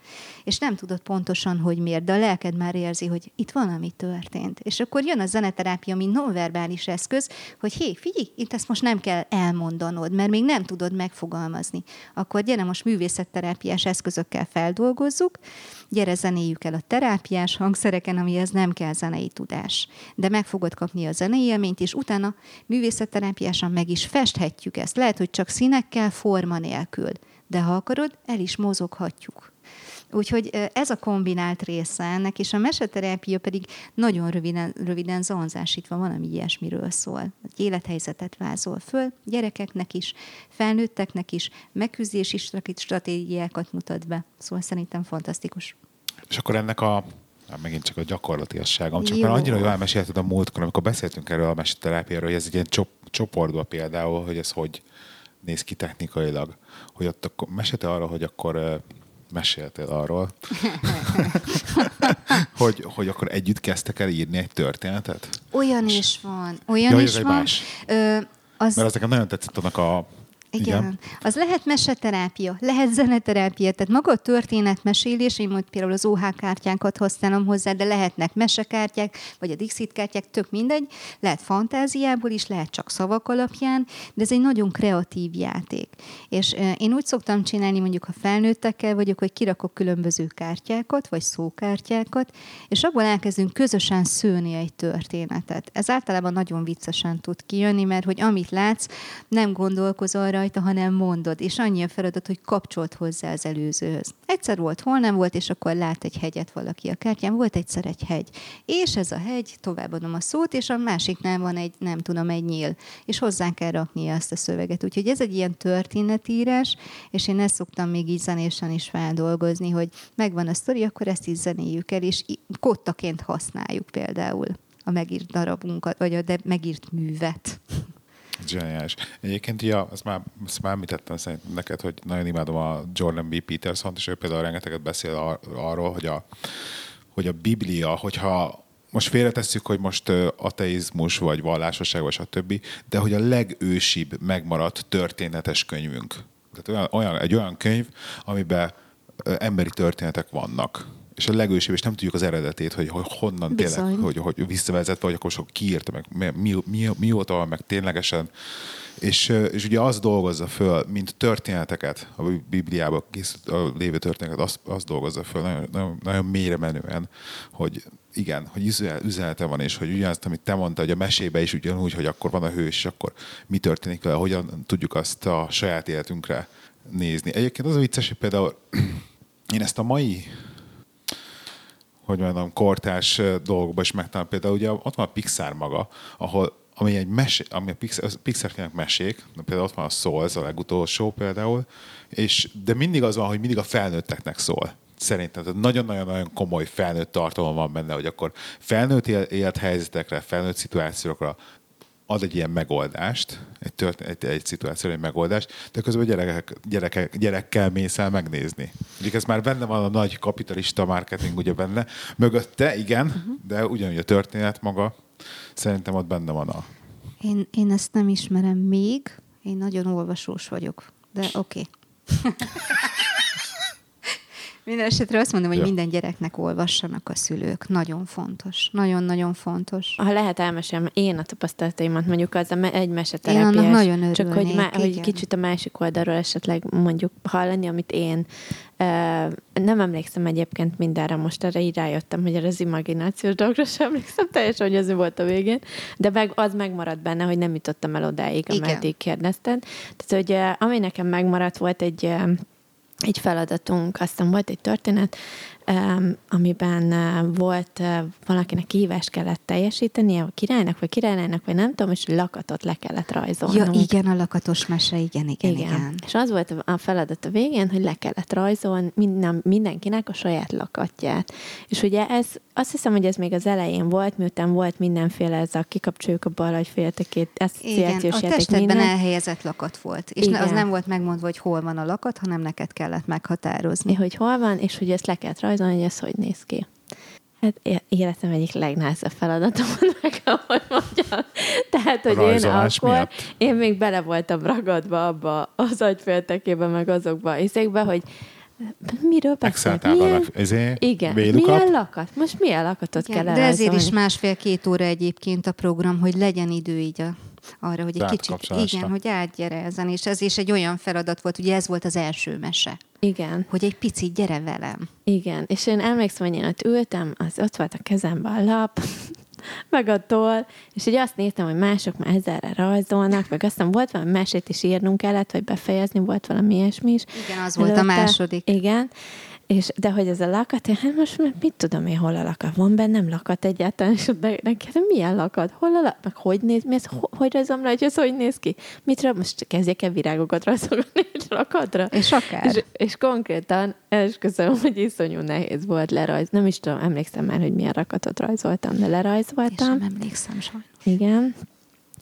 És nem tudod pontosan, hogy miért, de a lelked már érzi, hogy itt valami történt. És akkor jön a zeneterápia, mint nonverbális eszköz, hogy hé, figyelj, itt ezt most nem kell elmondanod, mert még nem tudod megfogalmazni. Akkor gyere most művészetterápiás eszközökkel feldolgozzuk, gyere zenéljük el a terápiás hangszereken, amihez nem kell zenei tudás. De meg fogod kapni a zenei élményt, és utána művészetterápiásan meg is festhetjük ezt. Lehet, hogy csak színekkel, forma nélkül. De ha akarod, el is mozoghatjuk. Úgyhogy ez a kombinált része ennek, és a meseterápia pedig nagyon röviden, röviden zonzásítva valami ilyesmiről szól. Egy élethelyzetet vázol föl, gyerekeknek is, felnőtteknek is, megküzdési stratégiákat mutat be. Szóval szerintem fantasztikus. És akkor ennek a Hát megint csak a gyakorlatiasságom, csak Jó. mert annyira jól elmesélted a múltkor, amikor beszéltünk erről a meseterápiáról, hogy ez egy ilyen csop, csoportban például, hogy ez hogy néz ki technikailag, hogy ott akkor mesélte arra, hogy akkor meséltél arról, hogy, hogy akkor együtt kezdtek el írni egy történetet? Olyan is van. Olyan ja, is van. Más. Ö, az... Mert az nekem nagyon tetszett annak a igen. Igen. Az lehet meseterápia, lehet zeneterápia, tehát maga a történetmesélés, én most például az OH kártyánkat használom hozzá, de lehetnek mesekártyák, vagy a Dixit kártyák, tök mindegy, lehet fantáziából is, lehet csak szavak alapján, de ez egy nagyon kreatív játék. És én úgy szoktam csinálni, mondjuk ha felnőttekkel vagyok, hogy kirakok különböző kártyákat, vagy szókártyákat, és abból elkezdünk közösen szőni egy történetet. Ez általában nagyon viccesen tud kijönni, mert hogy amit látsz, nem gondolkozol rajta, hanem mondod, és annyi a feladat, hogy kapcsolt hozzá az előzőhöz. Egyszer volt, hol nem volt, és akkor lát egy hegyet valaki a kártyán, volt egyszer egy hegy. És ez a hegy, továbbadom a szót, és a másiknál van egy, nem tudom, egy nyíl, és hozzá kell raknia ezt a szöveget. Úgyhogy ez egy ilyen történetírás, és én ezt szoktam még így zenésen is feldolgozni, hogy megvan a sztori, akkor ezt is zenéljük el, és kottaként használjuk például a megírt darabunkat, vagy a de megírt művet. Zseniális. Egyébként, ja, ezt már, ezt már említettem neked, hogy nagyon imádom a Jordan B. Peterson, és ő például rengeteget beszél ar- arról, hogy a, hogy a Biblia, hogyha most félretesszük, hogy most ateizmus, vagy vallásosság, vagy stb., de hogy a legősibb megmaradt történetes könyvünk. Tehát olyan, olyan, egy olyan könyv, amiben emberi történetek vannak és a legősebb, és nem tudjuk az eredetét, hogy, hogy honnan Bizony. tényleg, hogy, hogy visszavezetve, vagy akkor sok kiírta meg, mi, mi, mióta van meg ténylegesen. És, és ugye az dolgozza föl, mint történeteket, a Bibliában készült, a lévő történeteket, azt, azt dolgozza föl nagyon, nagyon, nagyon mélyre menően, hogy igen, hogy üzenete van, és hogy ugyanazt, amit te mondtad, hogy a mesébe is ugyanúgy, hogy akkor van a hős, és akkor mi történik vele, hogyan tudjuk azt a saját életünkre nézni. Egyébként az a vicces, hogy például én ezt a mai hogy mondjam, kortás dolgokban is megtalálom. Például ugye ott van a Pixar maga, ahol ami egy mesé, ami a Pixar, Pixar mesék, például ott van a Soul, ez a legutolsó például, és, de mindig az van, hogy mindig a felnőtteknek szól. Szerintem tehát nagyon-nagyon-nagyon komoly felnőtt tartalom van benne, hogy akkor felnőtt élethelyzetekre, felnőtt szituációkra ad egy ilyen megoldást, egy, tört, egy, egy szituációra egy megoldást, de közben gyerekek, gyerekek, gyerekkel mész el megnézni. Ugye ez már benne van a nagy kapitalista marketing ugye benne, mögötte, igen, uh-huh. de ugyanúgy a történet maga, szerintem ott benne van a... Én, én ezt nem ismerem még, én nagyon olvasós vagyok, de oké. Okay. Minden esetre azt mondom, hogy ja. minden gyereknek olvassanak a szülők. Nagyon fontos. Nagyon-nagyon fontos. Ha lehet elmesélni, én a tapasztalataimat mondjuk az a egy meseterápiás. Én annak nagyon örülnék, Csak hogy, má, hogy kicsit a másik oldalról esetleg mondjuk hallani, amit én uh, nem emlékszem egyébként mindenre, most erre így rájöttem, hogy az imaginációs dologra sem emlékszem teljesen, hogy az volt a végén, de meg, az megmaradt benne, hogy nem jutottam el odáig, ameddig kérdezted. Tehát, hogy ami nekem megmaradt, volt egy egy feladatunk, aztán volt egy történet, amiben volt valakinek kihívást kellett teljesítenie, a királynak, vagy királynőnek, vagy nem tudom, és lakatot le kellett rajzolni. Ja, igen, a lakatos mese, igen, igen, igen, igen. És az volt a feladat a végén, hogy le kellett rajzolni minden, mindenkinek a saját lakatját. És ugye ez, azt hiszem, hogy ez még az elején volt, miután volt mindenféle ez a kikapcsoljuk a bal, hogy féltekét, asszociációs igen, a testetben minden. elhelyezett lakat volt. És igen. az nem volt megmondva, hogy hol van a lakat, hanem neked kellett meghatározni. Hogy hol van, és hogy ezt le kellett rajzolni, hogy ez hogy néz ki. Hát életem egyik legnehezebb feladatom, meg ahogy mondjam. Tehát, hogy én akkor, miatt? én még bele voltam ragadva abba az agyféltekébe, meg azokba a hogy Miről beszélünk? Milyen... Ezé, Igen, milyen lakat? Most milyen lakatot Igen, kell De ezért is másfél-két óra egyébként a program, hogy legyen idő így a arra, hogy egy kicsit, igen, hogy átgyerezzen, és ez is egy olyan feladat volt, ugye ez volt az első mese. Igen. Hogy egy picit gyere velem. Igen, és én emlékszem, hogy én ott ültem, az ott volt a kezemben a lap, meg a toll, és így azt néztem, hogy mások már ezerre rajzolnak, meg aztán volt valami mesét is írnunk kellett, vagy befejezni, volt valami ilyesmi is. Igen, az volt a második. Igen, és, de hogy ez a lakat, én, hát most mit tudom én, hol a lakat? Van bennem lakat egyáltalán, és de, de kérdem, milyen lakat? Hol a lakat? Meg hogy néz, mi ez, ho- hogy rajzom le, hogy ez hogy néz ki? Mit most kezdjek el virágokat rajzolni egy lakatra? És akár. És, és konkrétan esküszöm, hogy iszonyú nehéz volt lerajz. Nem is tudom, emlékszem már, hogy milyen rakatot rajzoltam, de És lerajzoltam. sem emlékszem sajnos. Igen.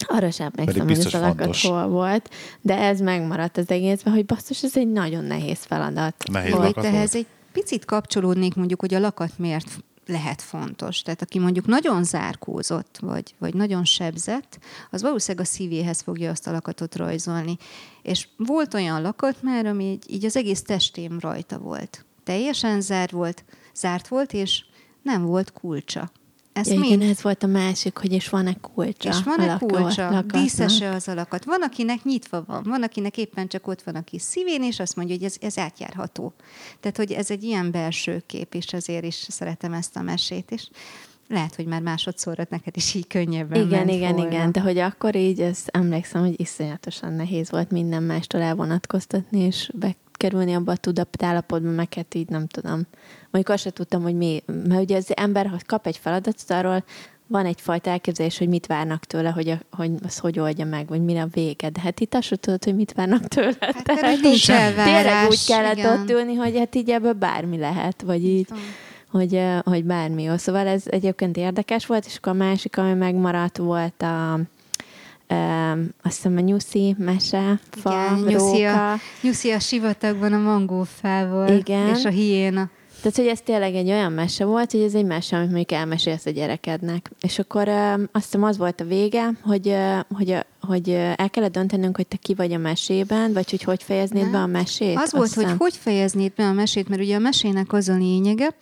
Arra sem emlékszem, hogy ez a hol volt, de ez megmaradt az egészben, hogy basszus, ez egy nagyon nehéz feladat. Nehéz Hogy lakat ehhez volt. egy picit kapcsolódnék mondjuk, hogy a lakat miért lehet fontos. Tehát aki mondjuk nagyon zárkózott, vagy, vagy nagyon sebzett, az valószínűleg a szívéhez fogja azt a lakatot rajzolni. És volt olyan lakat már, ami így, így az egész testém rajta volt. Teljesen zárt volt, zárt volt, és nem volt kulcsa. Ezt Ja, mind igen, ez volt a másik, hogy és van-e kulcsa. és van-e kulcsa? lakatnak. Díszese az alakat. Van, akinek nyitva van, van, akinek éppen csak ott van a kis szívén, és azt mondja, hogy ez, ez átjárható. Tehát, hogy ez egy ilyen belső kép, és azért is szeretem ezt a mesét, és lehet, hogy már másodszorra neked is így könnyebben Igen, igen, volna. igen, de hogy akkor így, ez emlékszem, hogy iszonyatosan nehéz volt minden mástól elvonatkoztatni, és bekerülni abba a tudatállapotba, meg hát így nem tudom. Mondjuk azt sem tudtam, hogy mi, mert ugye az ember, ha kap egy feladatot, arról van egyfajta elképzelés, hogy mit várnak tőle, hogy, a, hogy az hogy oldja meg, vagy mire a vége. De hát itt azt sem tudod, hogy mit várnak tőle. Hát, Tehát nincs tényleg úgy kellett igen. ott ülni, hogy hát így ebből bármi lehet, vagy így van. hogy, hogy bármi jó. Szóval ez egyébként érdekes volt, és akkor a másik, ami megmaradt volt a ö, azt hiszem a nyuszi mese, fa, Igen, nyuszi a, nyuszi a sivatagban a mangófával, Igen. és a hiéna. Tehát, hogy ez tényleg egy olyan mese volt, hogy ez egy mese, amit mondjuk elmesélsz a gyerekednek. És akkor ö, azt hiszem az volt a vége, hogy, ö, hogy, ö, hogy el kellett döntenünk, hogy te ki vagy a mesében, vagy hogy hogy fejeznéd Nem. be a mesét. Az volt, hogy hiszem. hogy fejeznéd be a mesét, mert ugye a mesének az a lényege,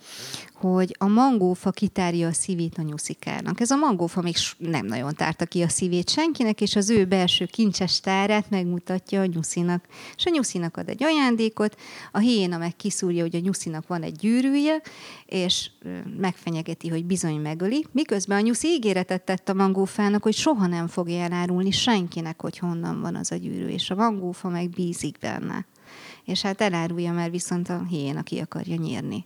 hogy a mangófa kitárja a szívét a nyuszikának. Ez a mangófa még nem nagyon tárta ki a szívét senkinek, és az ő belső kincses tárát megmutatja a nyuszinak. És a nyuszinak ad egy ajándékot, a hiéna meg kiszúrja, hogy a nyuszinak van egy gyűrűje, és megfenyegeti, hogy bizony megöli, miközben a nyuszi ígéretet tett a mangófának, hogy soha nem fogja elárulni senkinek, hogy honnan van az a gyűrű, és a mangófa meg bízik benne. És hát elárulja, mert viszont a hiéna ki akarja nyírni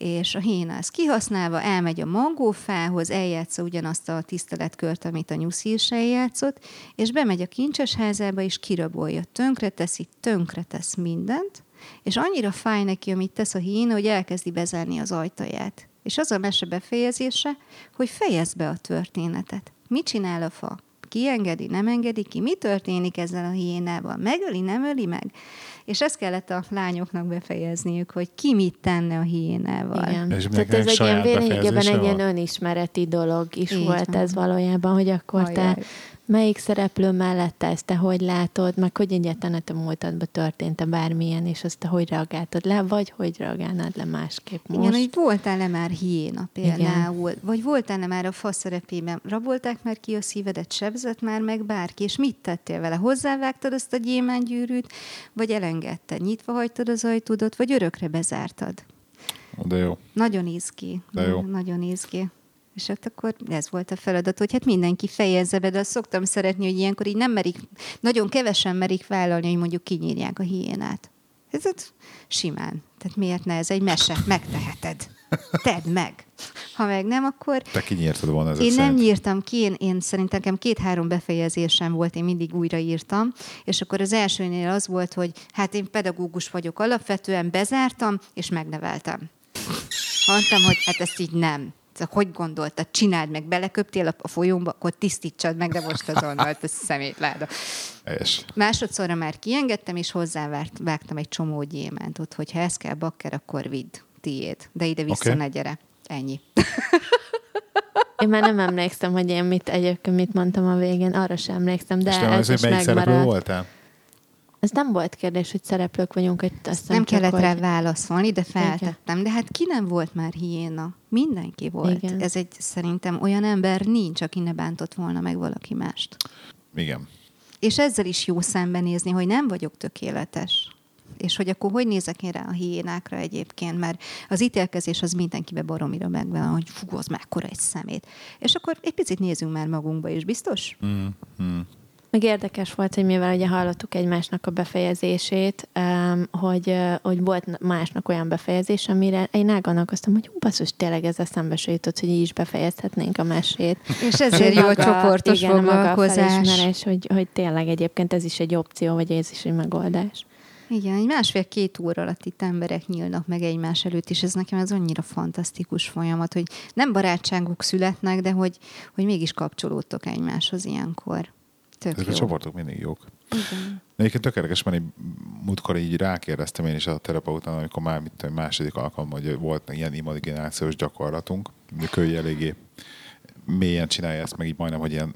és a héna ezt kihasználva elmegy a mangófához, eljátsza ugyanazt a tiszteletkört, amit a nyuszi is eljátszott, és bemegy a kincses házába, és kirabolja, tönkre teszi, tönkre tesz mindent, és annyira fáj neki, amit tesz a hína, hogy elkezdi bezárni az ajtaját. És az a mese befejezése, hogy fejezd be a történetet. Mit csinál a fa? Kiengedi, nem engedi ki? Mi történik ezzel a hiénával? Megöli, nem öli meg? És ezt kellett a lányoknak befejezniük, hogy ki mit tenne a hiénával. Igen. És Tehát ez egy ilyen egy ilyen önismereti dolog is Így volt van. ez valójában, hogy akkor te Ajaj. Melyik szereplő mellett te ezt te hogy látod, meg hogy egyáltalán a te múltadban történt-e bármilyen, és azt te hogy reagáltad le, vagy hogy reagálnád le másképp most. Igen, hogy voltál-e már hiéna például, Igen. vagy voltál-e már a fa szerepében, rabolták már ki a szívedet, sebzett már meg bárki, és mit tettél vele? Hozzávágtad azt a gyémánygyűrűt, vagy elengedted, nyitva hagytad az ajtódat, vagy örökre bezártad? De jó. Nagyon izgi. De jó. Nagyon izgi. És hát akkor ez volt a feladat, hogy hát mindenki fejezze be, de azt szoktam szeretni, hogy ilyenkor így nem merik, nagyon kevesen merik vállalni, hogy mondjuk kinyírják a hiénát. Ez ott simán. Tehát miért ne? Ez egy mese. Megteheted. Tedd meg. Ha meg nem, akkor Te kinyírtad volna ezek én nem szerint. nyírtam ki, én, én szerintem nekem két-három befejezésem volt, én mindig újraírtam, és akkor az elsőnél az volt, hogy hát én pedagógus vagyok alapvetően, bezártam, és megneveltem. Mondtam, hogy hát ezt így nem. Hogy gondoltad, csináld meg, beleköptél a- a folyómba, akkor tisztítsad meg, de most azonnal, ez szemétláda. És Másodszorra már kiengedtem, és hozzávágtam egy csomó gyémántot, hogy ha ez kell bakker, akkor vidd, tiéd. De ide-vissza Oké. ne gyere. Ennyi. Én már nem emlékszem, hogy én mit egyébként mit mondtam a végén, arra sem emlékszem, de és ez az, hogy is megmaradt. voltál? Ez nem volt kérdés, hogy szereplők vagyunk, hogy azt Nem csak, kellett hogy... rá válaszolni, de feltettem. De hát ki nem volt már hiéna? Mindenki volt. Igen. Ez egy szerintem olyan ember nincs, aki ne bántott volna meg valaki mást. Igen. És ezzel is jó szembenézni, hogy nem vagyok tökéletes. És hogy akkor hogy nézek én rá a hiénákra egyébként, mert az ítélkezés az mindenkibe baromira megvan, hogy fú, az mekkora egy szemét. És akkor egy picit nézzünk már magunkba is, biztos? Mm, mm. Meg érdekes volt, hogy mivel ugye hallottuk egymásnak a befejezését, hogy, hogy volt másnak olyan befejezés, amire én elgondolkoztam, hogy basszus, tényleg ez eszembe se jutott, hogy így is befejezhetnénk a mesét. És ezért jó a csoportos igen, foglalkozás. Maga a hogy, hogy tényleg egyébként ez is egy opció, vagy ez is egy megoldás. Igen, egy másfél-két óra alatt itt emberek nyílnak meg egymás előtt, és ez nekem ez annyira fantasztikus folyamat, hogy nem barátságok születnek, de hogy, hogy mégis kapcsolódtok egymáshoz ilyenkor. Tök Ezek jó. a csoportok mindig jók. Igen. Egyébként tökéletes, mert múltkor így rákérdeztem én is a terapeután, amikor már mit tudom, második alkalommal, hogy volt ilyen imaginációs gyakorlatunk, mondjuk ő eléggé mélyen csinálja ezt, meg így majdnem, hogy ilyen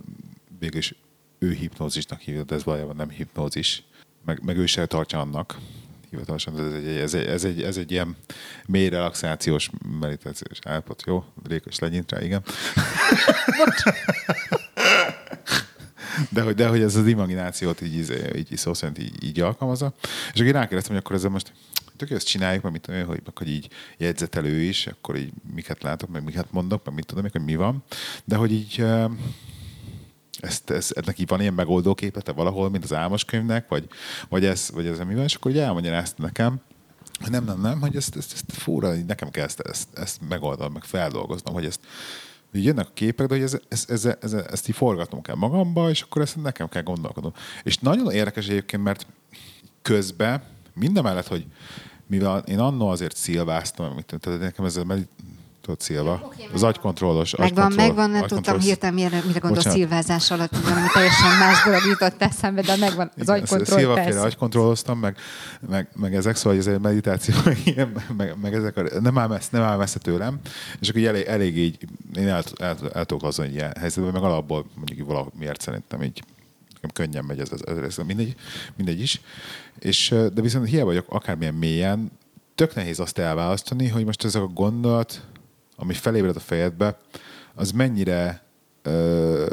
végülis ő hipnózisnak hívja, de ez valójában nem hipnózis. Meg, meg ő is eltartja annak, hivatalosan, ez egy, ez egy, ez egy, ez egy ilyen mély relaxációs meditációs állapot, jó? Rékos legyint rá, igen. De hogy, de hogy ez az imaginációt így, így, így szó szerint így, így alkalmazza. És akkor rákérdeztem, hogy akkor ezzel most tök ezt csináljuk, mert mit tudom, hogy, hogy így jegyzetelő is, akkor így miket látok, meg miket mondok, meg mit tudom, hogy mi van. De hogy így ezt, ez, ennek így van ilyen megoldó képete valahol, mint az álmos könyvnek, vagy, vagy, ez, vagy ez mi van, és akkor így elmondja ezt nekem, nem, nem, nem, hogy ezt, ezt, ezt fúra, nekem kell ezt, ezt, ezt megoldanom, meg feldolgoznom, hogy ezt így jönnek a képek, de hogy ez, ez, ez, ez, ezt így forgatnom kell magamba, és akkor ezt nekem kell gondolkodnom. És nagyon érdekes egyébként, mert közben, mindemellett, hogy mivel én annó azért szilváztam, tehát nekem ez a Tudod, Szilva. Az agykontrollos. Megvan, megvan, nem tudtam hirtelen, mire, mire gondol szilvázás alatt, valami teljesen más dolog jutott eszembe, de megvan az agykontroll. Szilva féle agykontrolloztam, meg, meg, meg, ezek, szóval ez egy meditáció, meg, meg, meg ezek, a, nem áll, messze, nem áll messze tőlem, és akkor elég, elég így, én el, el, el, el tudok egy ilyen helyzetben, meg alapból mondjuk valamiért szerintem így nekem könnyen megy ez, ez, ez mindegy, mindegy is. És, de viszont hiába vagyok akármilyen mélyen, tök nehéz azt elválasztani, hogy most ez a gondolat, ami felébred a fejedbe, az mennyire ö,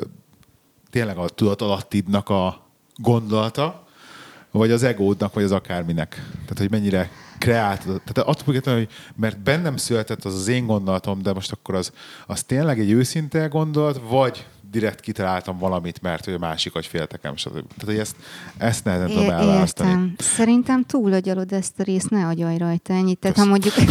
tényleg a tudatalattidnak a gondolata, vagy az egódnak, vagy az akárminek. Tehát, hogy mennyire kreált. Tehát attól függetlenül, hogy mert bennem született az az én gondolatom, de most akkor az, az tényleg egy őszinte gondolat, vagy direkt kitaláltam valamit, mert hogy a másik vagy féltekem, stb. Tehát, hogy ezt, ezt nehezen tudom elválasztani. Értem. Szerintem túlagyalod ezt a részt, ne agyalj rajta ennyit. Tehát, ha mondjuk...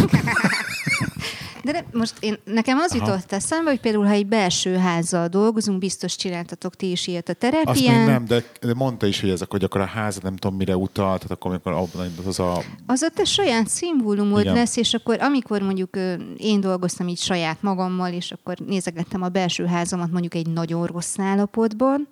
De, de most én, nekem az Aha. jutott eszembe, hogy például, ha egy belső házzal dolgozunk, biztos csináltatok ti is ilyet a terepián. Azt még nem, de, de mondta is, hogy ezek, hogy akkor a házat nem tudom mire utal, tehát akkor amikor abban az a... Az a te saját szimbólumod Igen. lesz, és akkor amikor mondjuk én dolgoztam így saját magammal, és akkor nézegettem a belső házamat mondjuk egy nagyon rossz állapotban,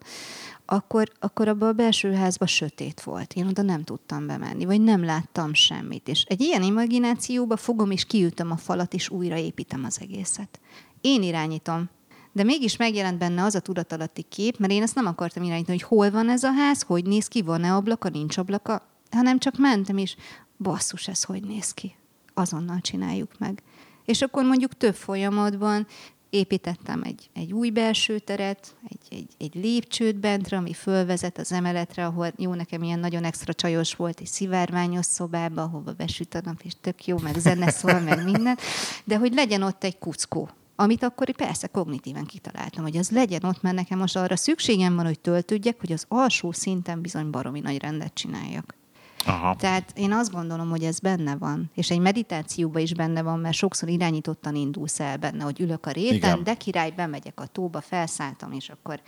akkor, akkor abban a belső házban sötét volt. Én oda nem tudtam bemenni, vagy nem láttam semmit. És egy ilyen imaginációba fogom és kiütöm a falat, és újraépítem az egészet. Én irányítom. De mégis megjelent benne az a tudatalatti kép, mert én ezt nem akartam irányítani, hogy hol van ez a ház, hogy néz ki, van-e ablaka, nincs ablaka, hanem csak mentem, és basszus, ez hogy néz ki. Azonnal csináljuk meg. És akkor mondjuk több folyamatban építettem egy, egy új belső teret, egy, egy, egy lépcsőt bentre, ami fölvezet az emeletre, ahol jó, nekem ilyen nagyon extra csajos volt, egy szivárványos szobába, ahova besüt a nap, és tök jó, meg zene szól, meg minden, de hogy legyen ott egy kuckó, amit akkor persze kognitíven kitaláltam, hogy az legyen ott, mert nekem most arra szükségem van, hogy töltődjek, hogy az alsó szinten bizony baromi nagy rendet csináljak. Aha. Tehát én azt gondolom, hogy ez benne van, és egy meditációban is benne van, mert sokszor irányítottan indulsz el benne, hogy ülök a réten, Igen. de király, bemegyek a tóba, felszálltam, és akkor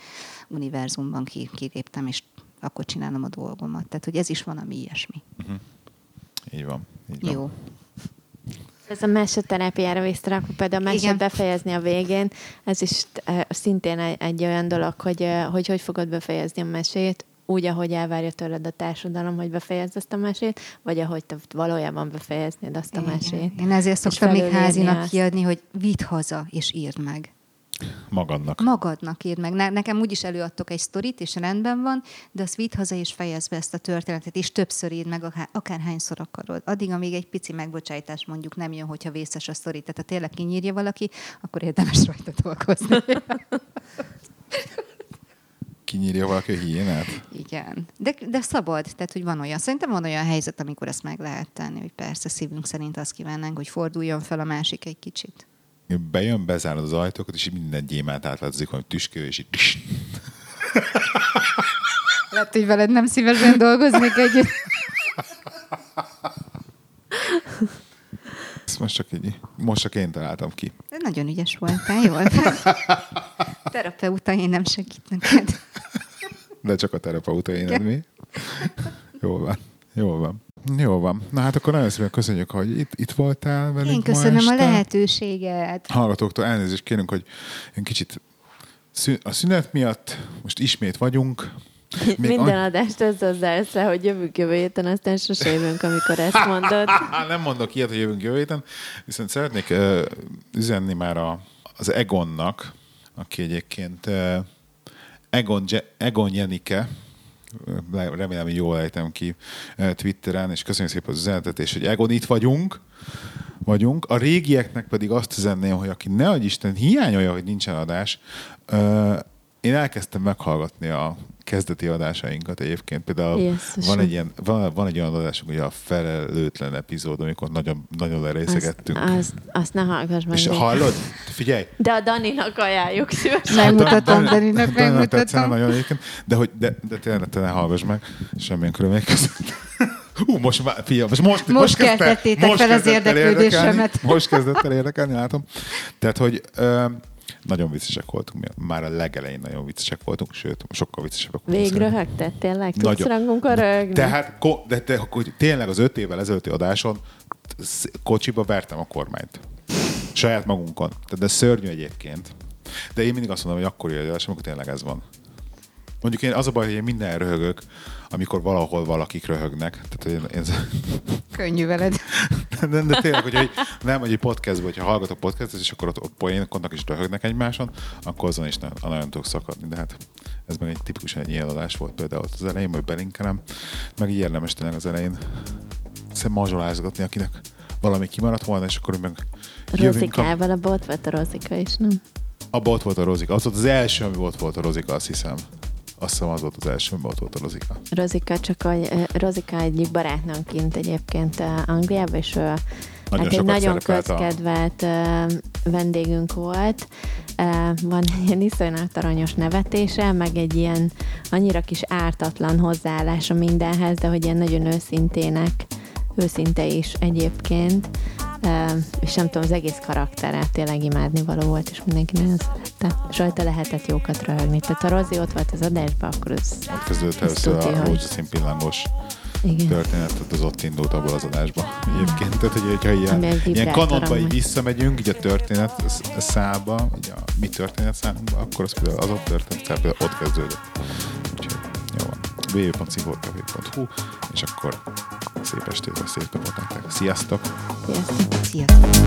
univerzumban kiléptem, és akkor csinálom a dolgomat. Tehát, hogy ez is van, ami ilyesmi. Uh-huh. Így van. Így van. Jó. Ez a meseterápiára vissza, akkor például a mesét befejezni a végén, ez is uh, szintén egy, egy olyan dolog, hogy, uh, hogy hogy fogod befejezni a mesét, úgy, ahogy elvárja tőled a társadalom, hogy befejezd azt a mesét, vagy ahogy te valójában befejeznéd azt a Igen. mesét. Én ezért szoktam még házinak azt. kiadni, hogy vidd haza, és írd meg. Magadnak. Magadnak írd meg. Ne, nekem úgyis előadtok egy sztorit, és rendben van, de azt vidd haza, és fejezd be ezt a történetet, és többször írd meg, akár, akárhányszor akarod. Addig, amíg egy pici megbocsájtás mondjuk nem jön, hogyha vészes a sztori. Tehát ha tényleg kinyírja valaki, akkor érdemes rajta dolgozni. Kinyírja valaki a hiénát? Igen. De, de szabad, tehát hogy van olyan. Szerintem van olyan helyzet, amikor ezt meg lehet tenni, hogy persze szívünk szerint azt kívánnánk, hogy forduljon fel a másik egy kicsit. Bejön, bezárod az ajtókat, és minden gyémánt átlátzik, hogy tüskő, és így Lehet, hogy veled nem szívesen dolgoznék együtt. Ezt most csak így, most csak én találtam ki. De nagyon ügyes voltál, jól. Terapeuta, én nem segít neked. De csak a terapeuta éned mi? Jól van. Jól van. Jó van. Na hát akkor nagyon szépen köszönjük, hogy itt, itt voltál velünk Én köszönöm ma a este. lehetőséget. Hallgatóktól elnézést kérünk, hogy egy kicsit szü- a szünet miatt most ismét vagyunk. Még Minden an- adást ezzel zársz le, hogy jövünk jövő héten, aztán sose jövünk, amikor ezt mondod. Nem mondok ilyet, hogy jövünk jövő héten, viszont szeretnék uh, üzenni már a, az Egonnak, aki egyébként uh, Egon, Egon Jenike, le- remélem, hogy jól ejtem ki Twitteren, és köszönjük szépen az üzenetet, és hogy Egon itt vagyunk, vagyunk. A régieknek pedig azt üzenném, hogy aki ne adj Isten hiányolja, hogy nincsen adás, én elkezdtem meghallgatni a kezdeti adásainkat egyébként. Például Jézusom. van egy, ilyen, van, van egy olyan adásunk, hogy a felelőtlen epizód, amikor nagyon, nagyon Azt, lerészegedtünk. azt, azt ne hallgass meg. és még. hallod? Figyelj! De a Daninak ajánljuk szívesen. Megmutatom, Dan- Daninak megmutatom. nagyon egyébként, de, hogy, de, de tényleg te ne hallgass meg, semmilyen körülmények között. Hú, most már, figyelj, most, most, Most kezdte- keltettétek fel az érdeklődésemet. érdekelni, Most kezdett el érdekelni, látom. Tehát, hogy ö, nagyon viccesek voltunk. Már a legelején nagyon viccesek voltunk, sőt, sokkal viccesebbek voltunk. Szerintem. röhögted, tényleg? Tudsz rangunkon röhögni? Tehát, de, de, hogy tényleg az öt évvel ezelőtti adáson kocsiba vertem a kormányt. Saját magunkon. Tehát de szörnyű egyébként. De én mindig azt mondom, hogy akkor jön adás, amikor tényleg ez van. Mondjuk én az a baj, hogy én minden röhögök, amikor valahol valakik röhögnek. Tehát hogy én, én, Könnyű veled. de, de tényleg, hogy egy, nem, hogy egy podcastban, hogyha hallgatok podcastot, és akkor ott, ott poénkodnak és röhögnek egymáson, akkor azon is nagyon, nagyon tudok szakadni. De hát ez meg egy tipikusan egy ilyen adás volt például ott az elején, majd belinkelem. Meg így érdemes tényleg az elején mazsolázgatni, akinek valami kimaradt volna, és akkor meg jövünk a... Rozikával a bot volt a Rozika is, nem? Abba ott volt a Rozika. Az volt az első, ami ott volt a Rozika, azt hiszem. Azt hiszem az volt az első, ott volt a Rozika. Rozika csak, eh, Rozika egyik barátnőnk kint egyébként Angliában, és ő Nagyon hát egy nagyon a- közkedvelt eh, vendégünk volt. Van egy ilyen iszonyat aranyos nevetése, meg egy ilyen annyira kis ártatlan hozzáállása mindenhez, de hogy ilyen nagyon őszintének, őszinte is egyébként. És nem tudom, az egész karaktere tényleg imádni való volt, és mindenki nagyon szerette. És rajta lehetett jókat röhögni. Tehát ha Rozi ott volt az adásban, akkor ez Ott kezdődött Ez először a hogy- rózsaszín pillangos igen. történet, tehát az ott indult abból az adásba egyébként. Tehát, hogy, hogyha ilyen, ilyen kanonba így visszamegyünk, így a történet sz- szába, így a mi történet számunkba, akkor az az ott tehát például ott kezdődött. Www.szigorkafé.hu és akkor szép estét, vagy szép napot nektek. Sziasztok! Sziasztok. Sziasztok.